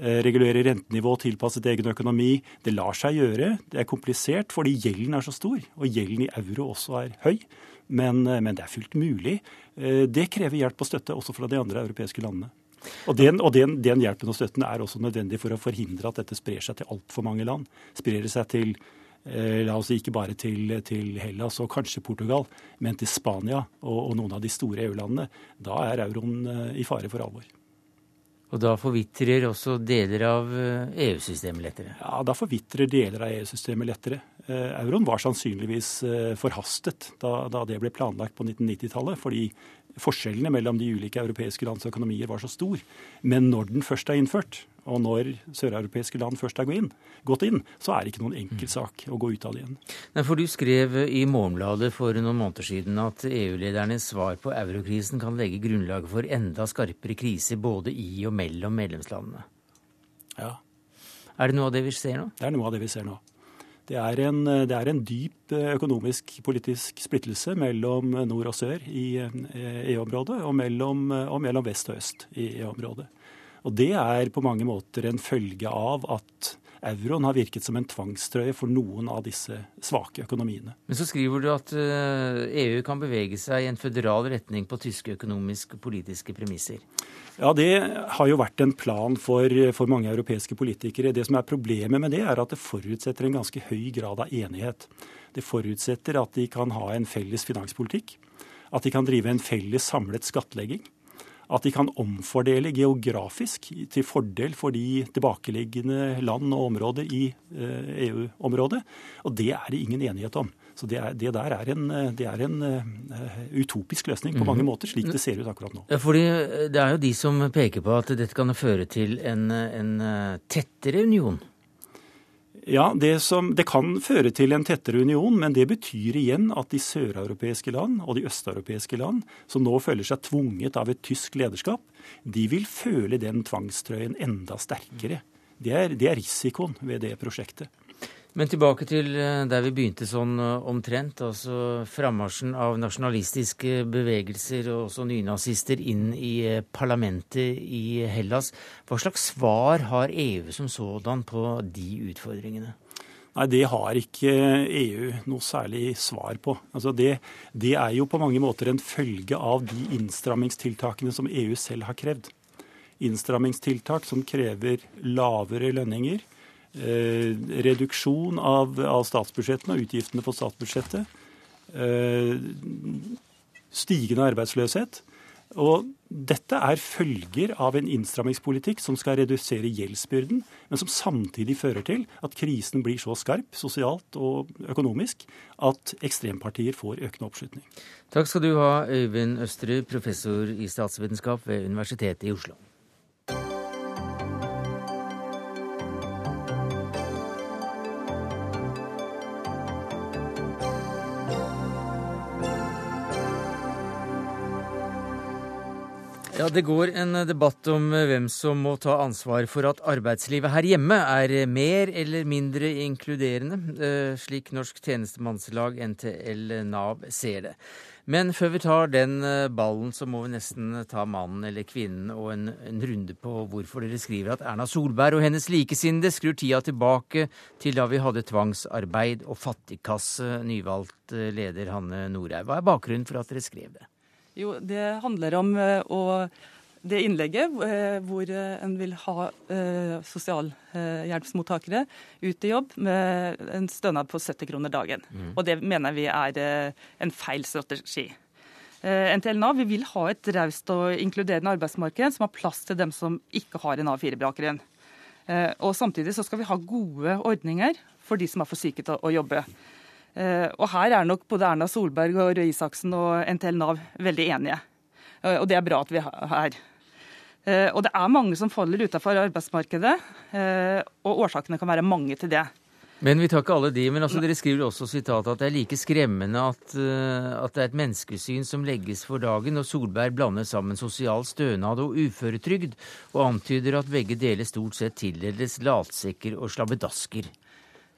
Eh, regulere rentenivå tilpasset egen økonomi. Det lar seg gjøre. Det er komplisert fordi gjelden er så stor, og gjelden i euro også er høy. Men, eh, men det er fullt mulig. Eh, det krever hjelp og støtte også fra de andre europeiske landene. Og, den, og den, den, hjelpen og støtten er også nødvendig for å forhindre at dette sprer seg til altfor mange land. Sprer det seg til la oss si ikke bare til, til, Hellas og kanskje Portugal, men til Spania og, og noen av de store EU-landene. Da er euroen i fare for alvor. Og da forvitrer også deler av EU-systemet eh, e lettere? Ja, da forvitrer deler av EU-systemet lettere. Eh, euroen var sannsynligvis eh, forhastet da det ble planlagt på 1990-tallet, fordi forskjellene mellom de ulike europeiske lands økonomier var så stor. Men når den først er innført, og når søreuropeiske land først er gått inn, så er det ikke noen enkel mm. sak å gå ut av det igjen. Nei, for Du skrev i Morgenbladet for noen måneder siden at EU-ledernes svar på eurokrisen kan legge grunnlaget for enda skarpere kriser både i og mellom medlemslandene. Ja. Er det noe av det vi ser nå? Det er noe av det vi ser nå. Det er, en, det er en, dyp økonomisk politisk splittelse mellom nord og sør i EU-området, og og mellom vest og øst i EU-området. Og det er på mange måter en følge av at euroen har virket som en tvangstrøye for noen av disse svake økonomiene. Men så skriver du at EU eh, e kan bevege seg i en føderal retning på tyske økonomiske og politiske premisser. Ja, Det har jo vært en plan for, for, mange europeiske politikere. Det som er Problemet med det er at det forutsetter en ganske høy grad av enighet. Det forutsetter at de kan ha en felles finanspolitikk, at de kan drive en felles samlet skattlegging at de kan omfordele geografisk til fordel for de tilbakeliggende land og områder i EU-området. Eh, e og det er det ingen enighet om. Så det, er, det der er en, det er en uh, utopisk løsning på mange mhm. måter, slik det ser ut akkurat nå. Fordi Det er jo de som peker på at dette kan føre til en, en tettere union? Ja, det, som, det, kan føre til en tettere union, men det betyr igjen at de søreuropeiske land og de østeuropeiske land, som nå føler seg tvunget av et tysk lederskap, de vil føle den tvangstrøyen enda sterkere. Det er, det er risikoen ved det prosjektet. Men tilbake til eh, der vi begynte sånn eh, omtrent. Altså frammarsjen av nasjonalistiske bevegelser og også nynazister inn i eh, parlamentet i Hellas. Hva slags svar har EU som sådan på de utfordringene? Nei, Det har ikke EU noe særlig svar på. Altså det, det er jo på mange måter en følge av de innstrammingstiltakene som EU selv har krevd. Innstrammingstiltak som krever lavere lønninger reduksjon av, av, statsbudsjettene og utgiftene på statsbudsjettet. Eh, stigende arbeidsløshet. Og dette er følger av en innstrammingspolitikk som skal redusere gjeldsbyrden, men som samtidig fører til at krisen blir så skarp sosialt og økonomisk at ekstrempartier får økende oppslutning. Takk skal du ha, Øyvind Østerud, professor i statsvitenskap ved Universitetet i Oslo. Ja, Det går en debatt om hvem som må ta ansvar for at arbeidslivet her hjemme er mer eller mindre inkluderende, eh, slik Norsk tjenestemannslag, NTL Nav, ser det. Men før vi tar den eh, ballen, så må vi nesten ta mannen eller kvinnen og en, en runde på hvorfor dere skriver at Erna Solberg og hennes likesinnede skrur tida tilbake til da vi hadde tvangsarbeid og fattigkasse, nyvalgt eh, leder Hanne Norhaug. Hva er bakgrunnen for at dere skrev det? Jo, det handler om eh, å det innlegget eh, hvor eh, en vil ha sosialhjelpsmottakere ut i jobb med en stønad på 70 kroner dagen. Mm. Og det mener vi er en feil strategi. NTL Nav vi vil ha et raust og inkluderende arbeidsmarked som har plass til dem som ikke har en A4-bakgrunn. Og Samtidig så skal vi ha gode ordninger for de som er for syke til å jobbe. Eh, og her er nok både Erna Solberg og Røe Isaksen og NTL Nav veldig enige. Eh, og det er bra at vi er. Eh, og det er mange som faller utenfor arbeidsmarkedet, og årsakene kan være mange til det. Men vi tar ikke alle de. Men altså, dere skriver også sitat at det er like skremmende at, at, det er et menneskesyn som legges for dagen, og Solberg blander sammen sosial stønad og uføretrygd, og antyder at begge deler stort sett tildeles latsekker og slabbedasker.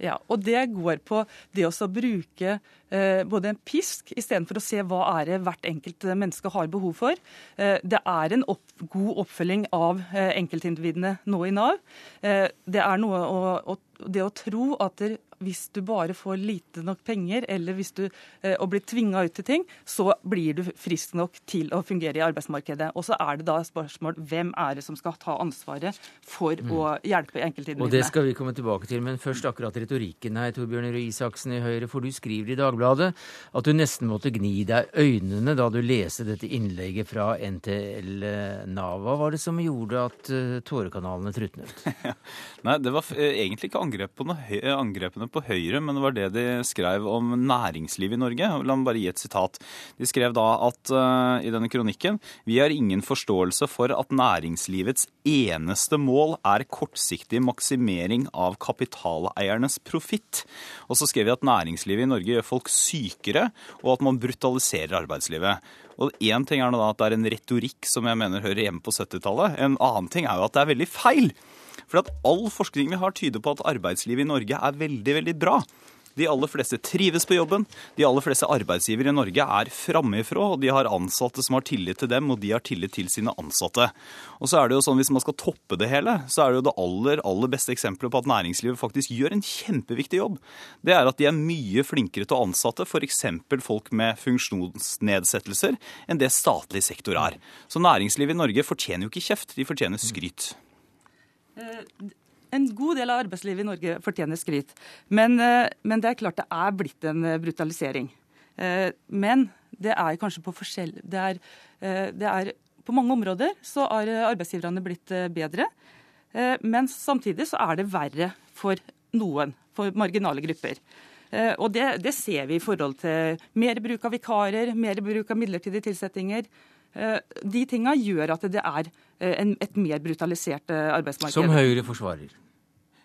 Ja, og Det går på det å bruke eh, både en pisk istedenfor å se hva er det hvert enkelt menneske har behov for. Eh, det er en opp, god oppfølging av eh, enkeltindividene nå i Nav. Det er noe å, å, det å tro at det, hvis du bare får lite nok penger, eller hvis du eh, og blir tvinga ut til ting, så blir du frisk nok til å fungere i arbeidsmarkedet. Og så er det da spørsmål hvem er det som skal ta ansvaret for mm. å hjelpe enkeltindividene. Og det skal vi komme tilbake til, men først akkurat retorikken her, Torbjørn Røe Isaksen i Høyre. For du skriver i Dagbladet at du nesten måtte gni deg øynene da du leste dette innlegget fra NTL Nav. Hva var det som gjorde at uh, tårekanalene trutnet? Nei, det var egentlig ikke angrep på noe, angrepene på Høyre, men det var det de skrev om næringslivet i Norge. La meg bare gi et sitat. De skrev da at uh, i denne kronikken vi har ingen forståelse for at næringslivets eneste mål er kortsiktig maksimering av kapitaleiernes profitt. Og så skrev vi at næringslivet i Norge gjør folk sykere, og at man brutaliserer arbeidslivet. Og Én ting er da at det er en retorikk som jeg mener hører hjemme på 70-tallet. En annen ting er jo at det er veldig feil. For at all forskning vi har, tyder på at arbeidslivet i Norge er veldig, veldig bra. De aller fleste trives på jobben. De aller fleste arbeidsgivere i Norge er framifrå, og de har ansatte som har tillit til dem, og de har tillit til sine ansatte. Og så er det jo sånn, Hvis man skal toppe det hele, så er det jo det aller, aller beste eksempelet på at næringslivet faktisk gjør en kjempeviktig jobb. Det er at de er mye flinkere til å ansette f.eks. folk med funksjonsnedsettelser enn det statlig sektor er. Så næringslivet i Norge fortjener jo ikke kjeft, de fortjener skryt. Eh, en god del av arbeidslivet i Norge fortjener skryt. Men, eh, men, det er klart det er blitt en eh, brutalisering. Men det er kanskje på forskjell... Det er, det er på mange områder så har arbeidsgiverne blitt bedre. Men samtidig så er det verre for noen, for marginale grupper. Og det, det ser vi i forhold til mer bruk av vikarer, mer bruk av midlertidige tilsettinger. De tinga gjør at det er et mer brutalisert arbeidsmarked. Som Høyre forsvarer.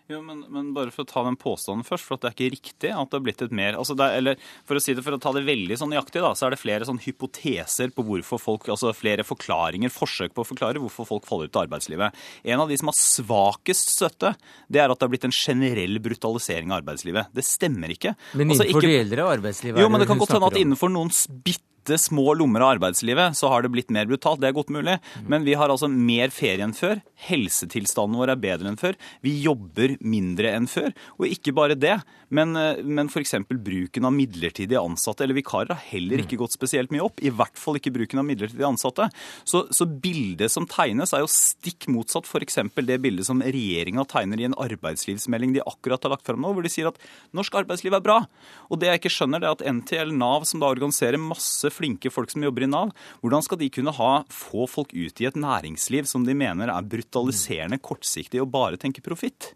Jo, men, men, bare for å ta den påstanden først, for det er ikke riktig at det har blitt et mer altså det, Eller for å si det, for å ta det veldig sånn nøyaktig, da, så er det flere sånn hypoteser på hvorfor folk Altså flere forklaringer, forsøk på å forklare hvorfor folk faller ut av arbeidslivet. En av de som har svakest støtte, det er at det har blitt en generell brutalisering av arbeidslivet. Det stemmer ikke. Men altså, innenfor altså, deler av arbeidslivet Jo, men det kan godt hende at innenfor noen bitte bitte små lommer av arbeidslivet så har det blitt mer brutalt. Det er godt mulig. Men vi har altså mer ferie enn før. Helsetilstanden vår er bedre enn før. Vi jobber mindre enn før. Og ikke bare det, men, eh, men f.eks. bruken av midlertidige ansatte eller vikarer har heller ikke gått spesielt mye opp. I hvert fall ikke bruken av midlertidige ansatte. Så, så bildet som tegnes, er jo stikk motsatt f.eks. det bildet som regjeringa tegner i en arbeidslivsmelding de akkurat har lagt fram nå, hvor de sier at norsk arbeidsliv er bra. Og det jeg ikke skjønner, det er at NTL Nav, som da organiserer masse flinke folk som jobber i Nav, hvordan skal de kunne ha, få folk ut i et næringsliv som de mener er brutaliserende, kortsiktig og bare tenker profitt?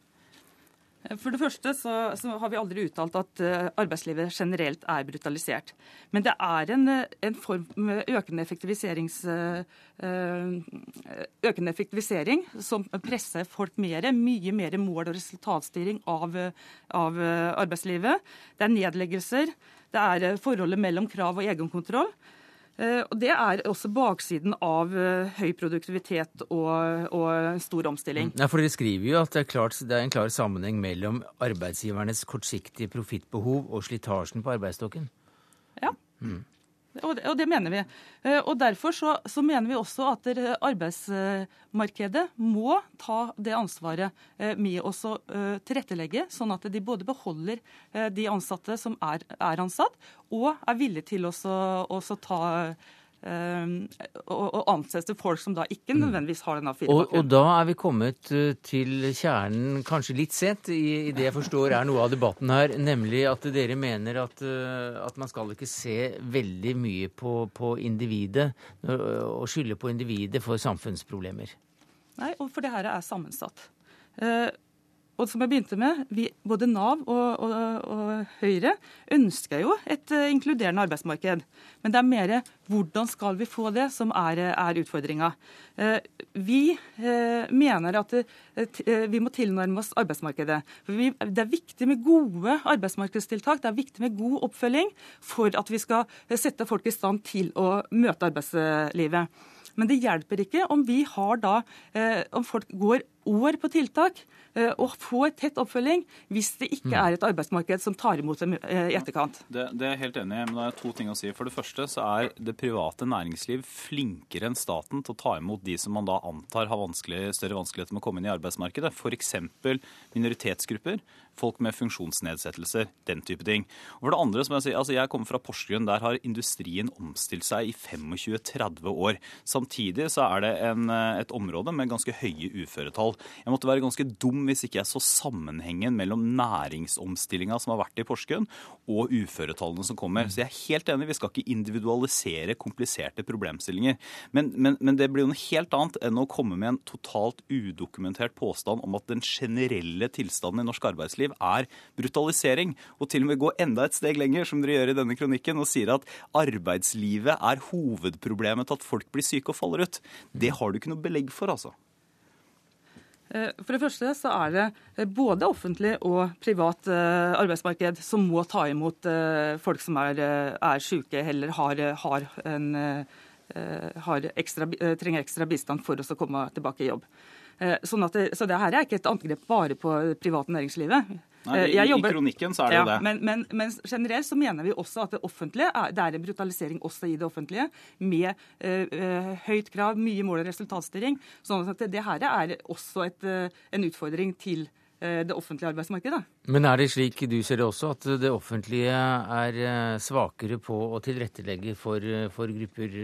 For det første så, så, har vi aldri uttalt at uh, arbeidslivet generelt er brutalisert. Men det er en, en form med økende, uh, økende, effektivisering som presser folk mer. Mye mer mål- og resultatstyring av, av arbeidslivet. Det er nedleggelser. Det er eh, forholdet mellom krav og egenkontroll. Eh, og Det er også baksiden av eh, høy produktivitet og, og stor omstilling. Ja, for Dere skriver jo at det er, klart, det er en klar sammenheng mellom arbeidsgivernes kortsiktige profittbehov og slitasjen på arbeidsstokken. Ja. Mm. Og det, og det, mener vi. Eh, og Derfor så, så, mener vi også at arbeidsmarkedet må ta det ansvaret eh, med å eh, tilrettelegge, sånn at de både beholder de ansatte som er, er ansatt, og er villige til å ta og, ansette til folk som da ikke mm. nødvendigvis har den A4-bakgrunnen. Og, og, da er vi kommet eh, til kjernen, kanskje litt sent, i, i, det jeg forstår er noe av debatten her, nemlig at dere mener at, eh, at man skal ikke se veldig mye på, på individet og skylde på individet for samfunnsproblemer. Nei, for det her er sammensatt. Og som jeg begynte med, vi, Både Nav og, og, og, Høyre ønsker jo et uh, inkluderende arbeidsmarked. Men det er mer hvordan skal vi få det som er, er utfordringa. Uh, vi uh, mener at vi må tilnærme oss arbeidsmarkedet. Vi, det er viktig med gode arbeidsmarkedstiltak, det er viktig med god oppfølging for at vi skal sette folk i stand til å møte arbeidslivet. Men det hjelper ikke om har da, om folk går år på tiltak eh, og få tett oppfølging hvis det ikke mm. er et arbeidsmarked som tar imot dem eh, i etterkant. Det, det er jeg helt enig i, men det er to ting å si. For det første så er det private næringsliv flinkere enn staten til å ta imot de som man da antar har vanskelig, større vanskeligheter med å komme inn i arbeidsmarkedet. F.eks. minoritetsgrupper folk med funksjonsnedsettelser, den type ting. Og for det andre, som Jeg sier, altså jeg kommer fra Porsgrunn. Der har industrien omstilt seg i 25-30 år. Samtidig så er det en, et område med ganske høye uføretall. Jeg måtte være ganske dum hvis ikke jeg så sammenhengen mellom næringsomstillinga som har vært i Porsgrunn, og uføretallene som kommer. Så jeg er helt enig, vi skal ikke individualisere kompliserte problemstillinger. Men, men, men det blir jo noe helt annet enn å komme med en totalt udokumentert påstand om at den generelle tilstanden i norsk arbeidsliv er brutalisering. Og til og med gå enda et steg lenger, som dere gjør i denne kronikken, og sier at arbeidslivet er hovedproblemet til at folk blir syke og faller ut. Det har du ikke noe belegg for, altså. Eh, for det første så er det eh, både offentlig og privat eh, arbeidsmarked som må ta imot folk som er, er syke eller har, har en, har ekstra, trenger ekstra bistand for å komme tilbake i jobb. Sånn det, så det her er ikke et angrep bare på det private næringslivet. Nei, i, jobber, I kronikken så er det ja, det. Men, men, men, generelt så mener vi også at det offentlige er, det er en brutalisering også i det offentlige, med uh, høyt krav, mye mål- og resultatstyring. sånn at det, det her er også et, uh, en utfordring til det offentlige arbeidsmarkedet. Men er det slik du ser det også, at det offentlige er svakere på å tilrettelegge for, for grupper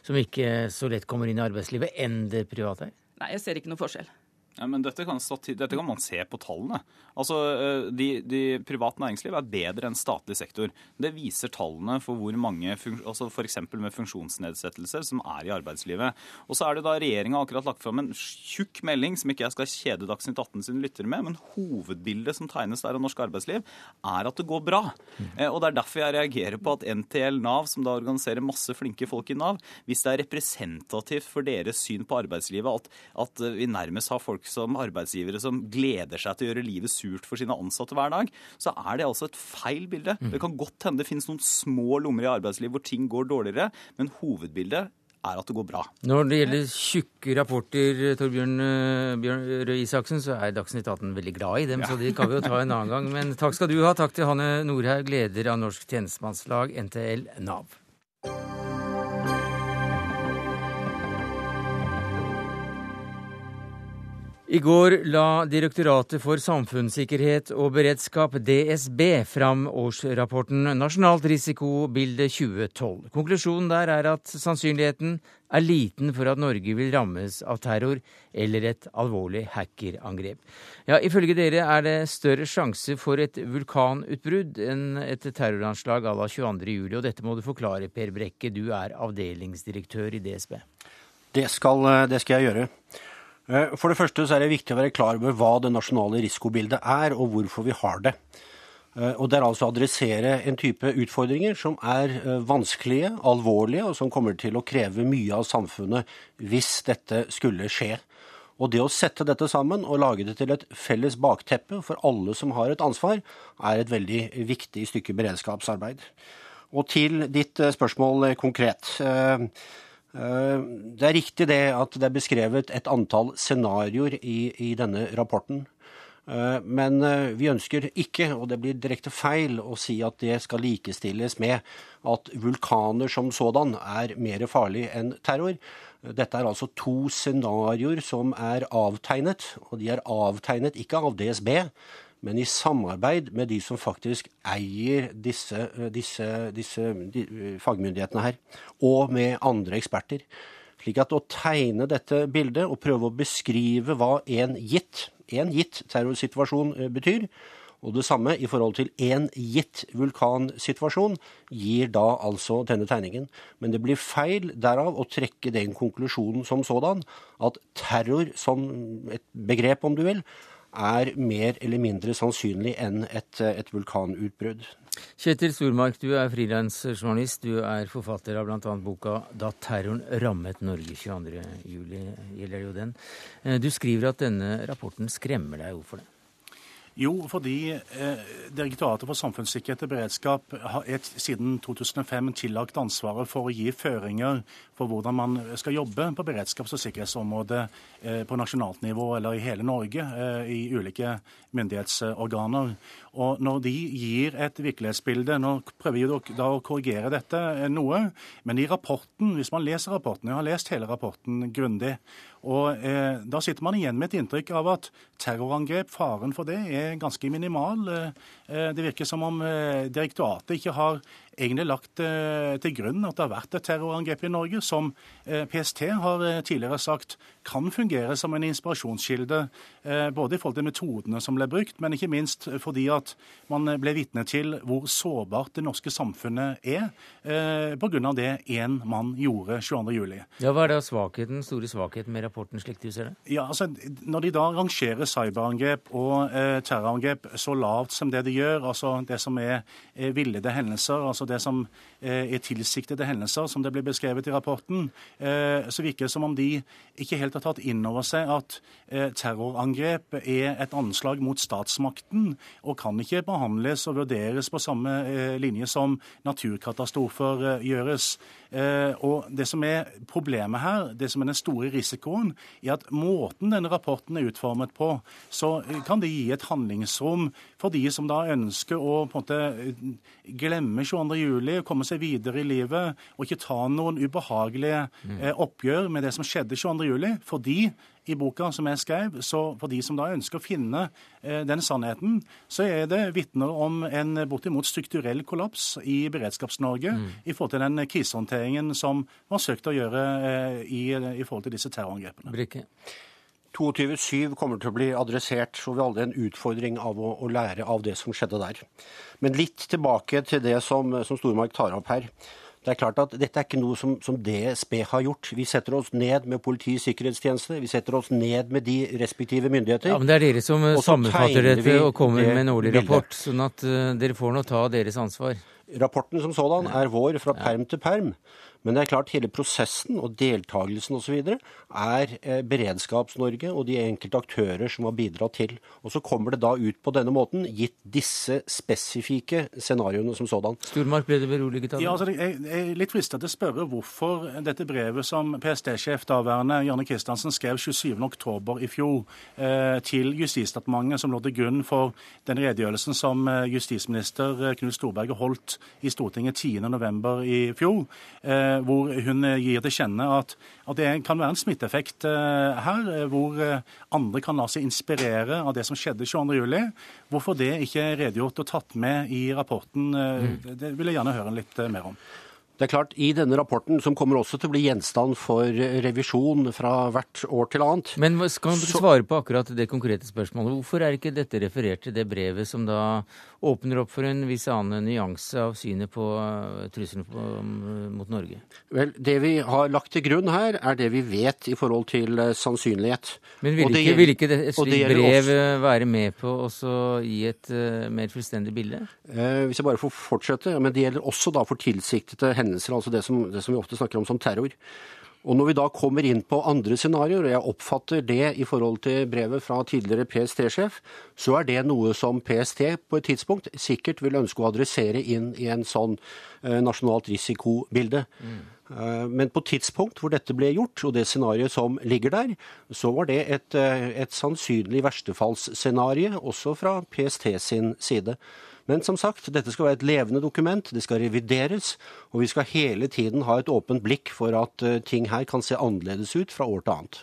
som ikke så lett kommer inn i arbeidslivet, enn det private er? Nei, jeg ser ikke noe forskjell. Ja, men dette kan, dette kan, man se på tallene. Altså, eh, de, de Privat næringsliv er bedre enn statlig sektor. Det viser tallene for hvor mange altså f.eks. med funksjonsnedsettelser som er i arbeidslivet. Og så er det da Regjeringa akkurat lagt fram en tjukk melding som ikke jeg skal kjede Dagsnytt 18 sine lyttere med, men hovedbildet som tegnes der av norsk arbeidsliv, er at det går bra. Mm. Og Det er derfor jeg reagerer på at NTL Nav, som da organiserer masse flinke folk i Nav, hvis det er representativt for deres syn på arbeidslivet at, at vi nærmest har folk som arbeidsgivere som gleder seg til å gjøre livet surt for sine ansatte hver dag, så er det altså et feil bilde. Mm. Det kan godt hende det finnes noen små lommer i arbeidslivet hvor ting går dårligere, men hovedbildet er at det går bra. Når det gjelder tjukke rapporter, Torbjørn uh, Røe Isaksen, så er Dagsnytt 18 veldig glad i dem, ja. så de kan vi jo ta en annen gang. Men takk skal du ha. Takk til Hanne Norhaug, leder av Norsk tjenestemannslag, NTL Nav. I går la Direktoratet for samfunnssikkerhet og beredskap, DSB, fram årsrapporten Nasjonalt risikobilde 2012. Konklusjonen der er at sannsynligheten er liten for at Norge vil rammes av terror eller et alvorlig hackerangrep. Ja, Ifølge dere er det større sjanse for et vulkanutbrudd enn et terroranslag à la 22.07. Og dette må du forklare, Per Brekke, du er avdelingsdirektør i DSB. Det skal, det skal jeg gjøre. Eh, for det første så er det viktig å være klar over hva det nasjonale risikobildet er, og hvorfor vi har det. Eh, og Det er altså å adressere en type utfordringer som er eh, vanskelige, alvorlige, og som kommer til å kreve mye av samfunnet hvis dette skulle skje. Og det å sette dette sammen og lage det til et felles bakteppe for alle som har et ansvar, er et veldig viktig stykke beredskapsarbeid. Og til ditt spørsmål konkret. Eh, det er riktig det at det er beskrevet et antall scenarioer i, i denne rapporten. Eh, men eh, vi ønsker ikke, og det blir direkte feil, å si at det skal likestilles med at vulkaner som sådan er mer farlig enn terror. Dette er altså to scenarioer som er avtegnet, og de er avtegnet ikke av DSB, men i samarbeid med de som faktisk eier disse, disse, disse eh, fagmyndighetene her, og med andre eksperter. Slik at å tegne dette bildet og prøve å beskrive hva en gitt, en gitt terrorsituasjon eh, betyr, og det samme i forhold til en gitt vulkansituasjon, gir da altså denne tegningen. Men det blir feil derav å trekke den konklusjonen som sådan at terror som et begrep, om du vil, er mer eller mindre sannsynlig enn et, et vulkanutbrudd. Kjetil Stormark, du er frilansjournalist. Du er forfatter av bl.a. boka 'Da terroren rammet Norge 22.07'. gjelder jo den. Eh, du skriver at denne rapporten skremmer deg. Hvorfor det? Jo, fordi eh, Direktoratet for samfunnssikkerhet og beredskap har et, siden 2005 tillagt ansvaret for å gi føringer for hvordan man skal jobbe på beredskaps- og sikkerhetsområdet eh, på nasjonalt nivå eller i hele Norge, eh, i ulike myndighetsorganer. Og når de gir et virkelighetsbilde Nå prøver vi da å korrigere dette eh, noe, men i rapporten, hvis man leser rapporten Jeg har lest hele rapporten grundig. Og eh, Da sitter man igjen med et inntrykk av at terrorangrep, faren for det, er ganske minimal. Eh, eh det virker som om eh, direktoratet ikke har egentlig lagt eh, til grunn at det har vært et terrorangrep i Norge, som eh, PST har eh, tidligere sagt kan fungere som en inspirasjonskilde, både i forhold til metodene som ble brukt, men ikke minst fordi at man ble vitne til hvor sårbart det norske samfunnet er pga. det én mann gjorde 22.07. Ja, hva er da svakheten, store svakheten med rapporten slik du ser det? Ja, altså, Når de da rangerer cyberangrep og terrorangrep så lavt som det de gjør, altså det som er villede hendelser, altså det som eh, er tilsiktede hendelser, som det blir beskrevet i rapporten, eh, så virker det som om de ikke helt har tatt inn over seg at eh, terrorangrep er et anslag mot statsmakten, og kan ikke behandles og vurderes på samme linje som naturkatastrofer gjøres. Og Det som er problemet her, det som er den store risikoen, er at måten denne rapporten er utformet på, så kan det gi et handlingsrom for de som da ønsker å på en måte glemme 22.07., komme seg videre i livet og ikke ta noen ubehagelige mm. eh, oppgjør med det som skjedde 22.07. Fordi i boka som jeg skrev, så for de som da ønsker å finne eh, den sannheten, så er det vitner om en bortimot strukturell kollaps i Beredskaps-Norge mm. i forhold til den krisehåndteringen som man har søkt å gjøre eh, i, i, forhold til disse terrorangrepene. Brikke. 22.7 kommer til å bli adressert, så vi har alle en utfordring av å, å, lære av det som skjedde der. Men litt tilbake til det som, som Stormark tar opp her. Det er klart at Dette er ikke noe som, som, DSB har gjort. Vi setter oss ned med Politiets sikkerhetstjeneste, vi setter oss ned med de respektive myndigheter. Ja, men Det er dere som sammenfatter dette og kommer med en årlig rapport, sånn at uh, dere får nå ta deres ansvar. Rapporten som sådan er vår fra perm til perm. Men det er klart hele prosessen og deltakelsen osv. er eh, Beredskaps-Norge og de enkelte aktører som har bidratt til. Og så kommer det da ut på denne måten, gitt disse spesifikke scenarioene som sådan. Stormark ble det beroliget av det? Ja, altså, jeg, er litt fristet til å spørre hvorfor dette brevet som PST-sjef daværende Janne Kristiansen skrev 27.10 i fjor eh, til Justisdepartementet, som lå til grunn for den redegjørelsen som eh, justisminister Knut Storberget holdt i Stortinget 10.11. i fjor. Eh, hvor hun gir til kjenne at, at, det kan være en smitteeffekt eh, her, eh, hvor eh, andre kan la seg inspirere av det som skjedde 22.07. Hvorfor det ikke er redegjort og tatt med i rapporten, mm. det vil jeg gjerne høre litt mer om. Det er klart, I denne rapporten, som kommer også til å bli gjenstand for revisjon fra hvert år til annet Men skal du svare på akkurat det konkrete spørsmålet? Hvorfor er ikke dette referert til det brevet som da åpner opp for en viss annen nyanse av synet på eh, trusselen mot Norge? Vel, Det vi har lagt til grunn her, er det vi vet i forhold til eh, sannsynlighet. Men vil ikke, vil ikke et slikt brev. Eh, være med på å gi et mer fullstendig bilde? Eh, hvis jeg bare får fortsette. Men det gjelder også da for tilsiktede hendelser, altså det som, det som vi ofte snakker om som terror. Og når vi da kommer inn på andre scenarioer, og jeg oppfatter det i forhold til brevet fra tidligere PST-sjef, så er det noe som PST på et tidspunkt sikkert vil ønske å adressere inn i en sånn eh, nasjonalt risikobilde. Mm. Men på tidspunkt hvor dette ble gjort, og det scenarioet som ligger der, så var det et, eh, et sannsynlig verstefallsscenario også fra PST sin side. Men som sagt, dette skal være et levende dokument, det skal revideres, og vi skal hele tiden ha et åpent blikk for at eh, ting her kan se annerledes ut fra år til annet.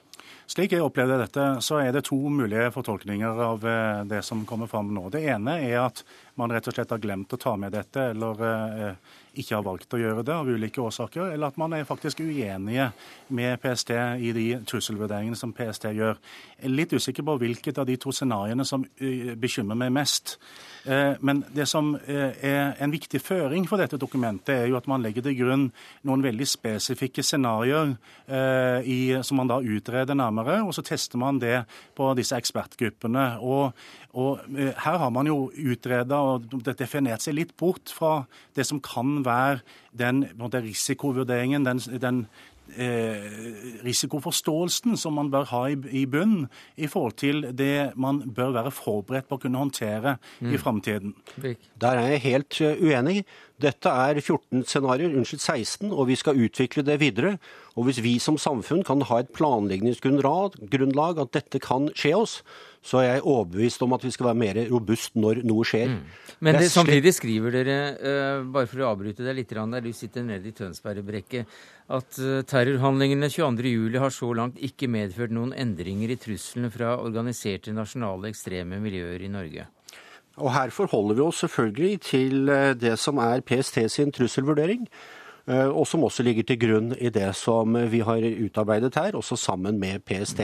Slik jeg opplevde dette, så er det to mulige fortolkninger av eh, det som kommer fram nå. Det ene er at man rett og slett har glemt å ta med dette, eller eh, ikke har valgt å gjøre det av ulike årsaker, eller at man er faktisk uenige med PST i de trusselvurderingene som PST gjør. Jeg er litt usikker på hvilket av de to scenarioene som bekymrer meg mest. Eh, men det som eh, er en viktig føring for dette dokumentet, er jo at man legger til grunn noen veldig spesifikke scenarioer eh, som man da utreder nærmere, og så tester man det på disse ekspertgruppene. Og, og her har man jo utreda og definert seg litt bort fra det som kan være den risikovurderingen, den, den Eh, risikoforståelsen som man bør ha i, i bunnen i forhold til det man bør være forberedt på å kunne håndtere mm. i framtiden. Der er jeg helt eh, uenig. Dette er 14 scenarioer, unnskyld 16, og vi skal utvikle det videre. Og hvis vi som samfunn kan ha et planleggingsgrunnlag at dette kan skje oss, så er jeg overbevist om at vi skal være mer robust når noe skjer. Mm. Men det, samtidig skriver dere, uh, bare for å avbryte deg litt der du sitter nede i Tønsbergbrekket, at uh, terrorhandlingene 22.07 har så langt ikke medført noen endringer i truslene fra organiserte nasjonale ekstreme miljøer i Norge. Og her forholder vi oss selvfølgelig til eh, det som er PST sin trusselvurdering. Og som også ligger til grunn i det som vi har utarbeidet her, også sammen med PST.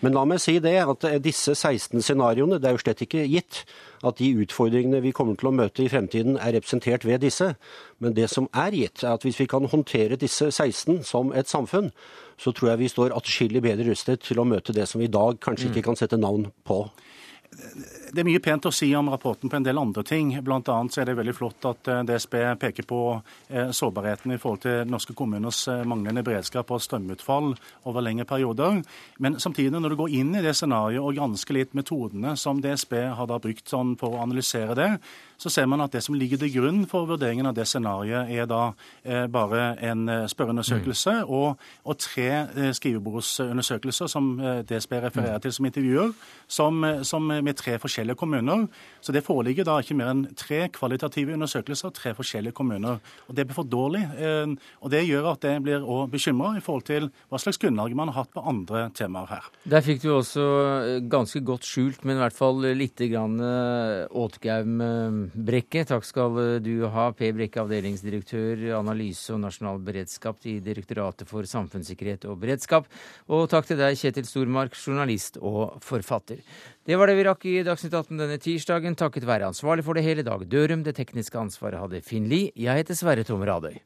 Men la meg si det, at disse 16 scenarioene, det er jo slett ikke gitt at de utfordringene vi kommer til å møte i fremtiden, er representert ved disse. Men det som er gitt, er at hvis vi kan håndtere disse 16 som et samfunn, så tror jeg vi står atskillig bedre rustet til å møte det som vi i dag kanskje ikke kan sette navn på. Det er mye pent å si om rapporten på en del andre ting. Blant annet så er det veldig flott at eh, DSB peker på eh, sårbarheten i forhold til norske kommuners eh, manglende beredskap og strømutfall over lengre perioder. Men samtidig, når du går inn i det scenarioet og gransker litt metodene som DSB har da brukt sånn for å analysere det, så ser man at det som ligger til grunn for vurderingen av det scenarioet, er da eh, bare en spørreundersøkelse mm. og, og, tre eh, skrivebordsundersøkelser som DSB refererer mm. til som intervjuer, som, som med tre forskjellige forskjellige kommuner. Så det foreligger da ikke mer enn tre kvalitative undersøkelser, tre forskjellige kommuner. Og Det blir for dårlig. Eh, og Det gjør at jeg blir òg bekymra i forhold til hva slags grunnlag man har hatt på andre temaer her. Der fikk du også eh, ganske godt skjult, men i hvert fall litt grann Åtgaum-Brekke. Takk skal du ha, Per Brekke, avdelingsdirektør analyse og nasjonal beredskap i Direktoratet for samfunnssikkerhet og beredskap. Og takk til deg, Kjetil Stormark, journalist og forfatter. Det var det vi rakk i Dagsnytt 18 denne tirsdagen, takket være ansvarlig for det hele Dag Dørum. Det tekniske ansvaret hadde Finn Lie. Jeg heter Sverre Tom Radøy.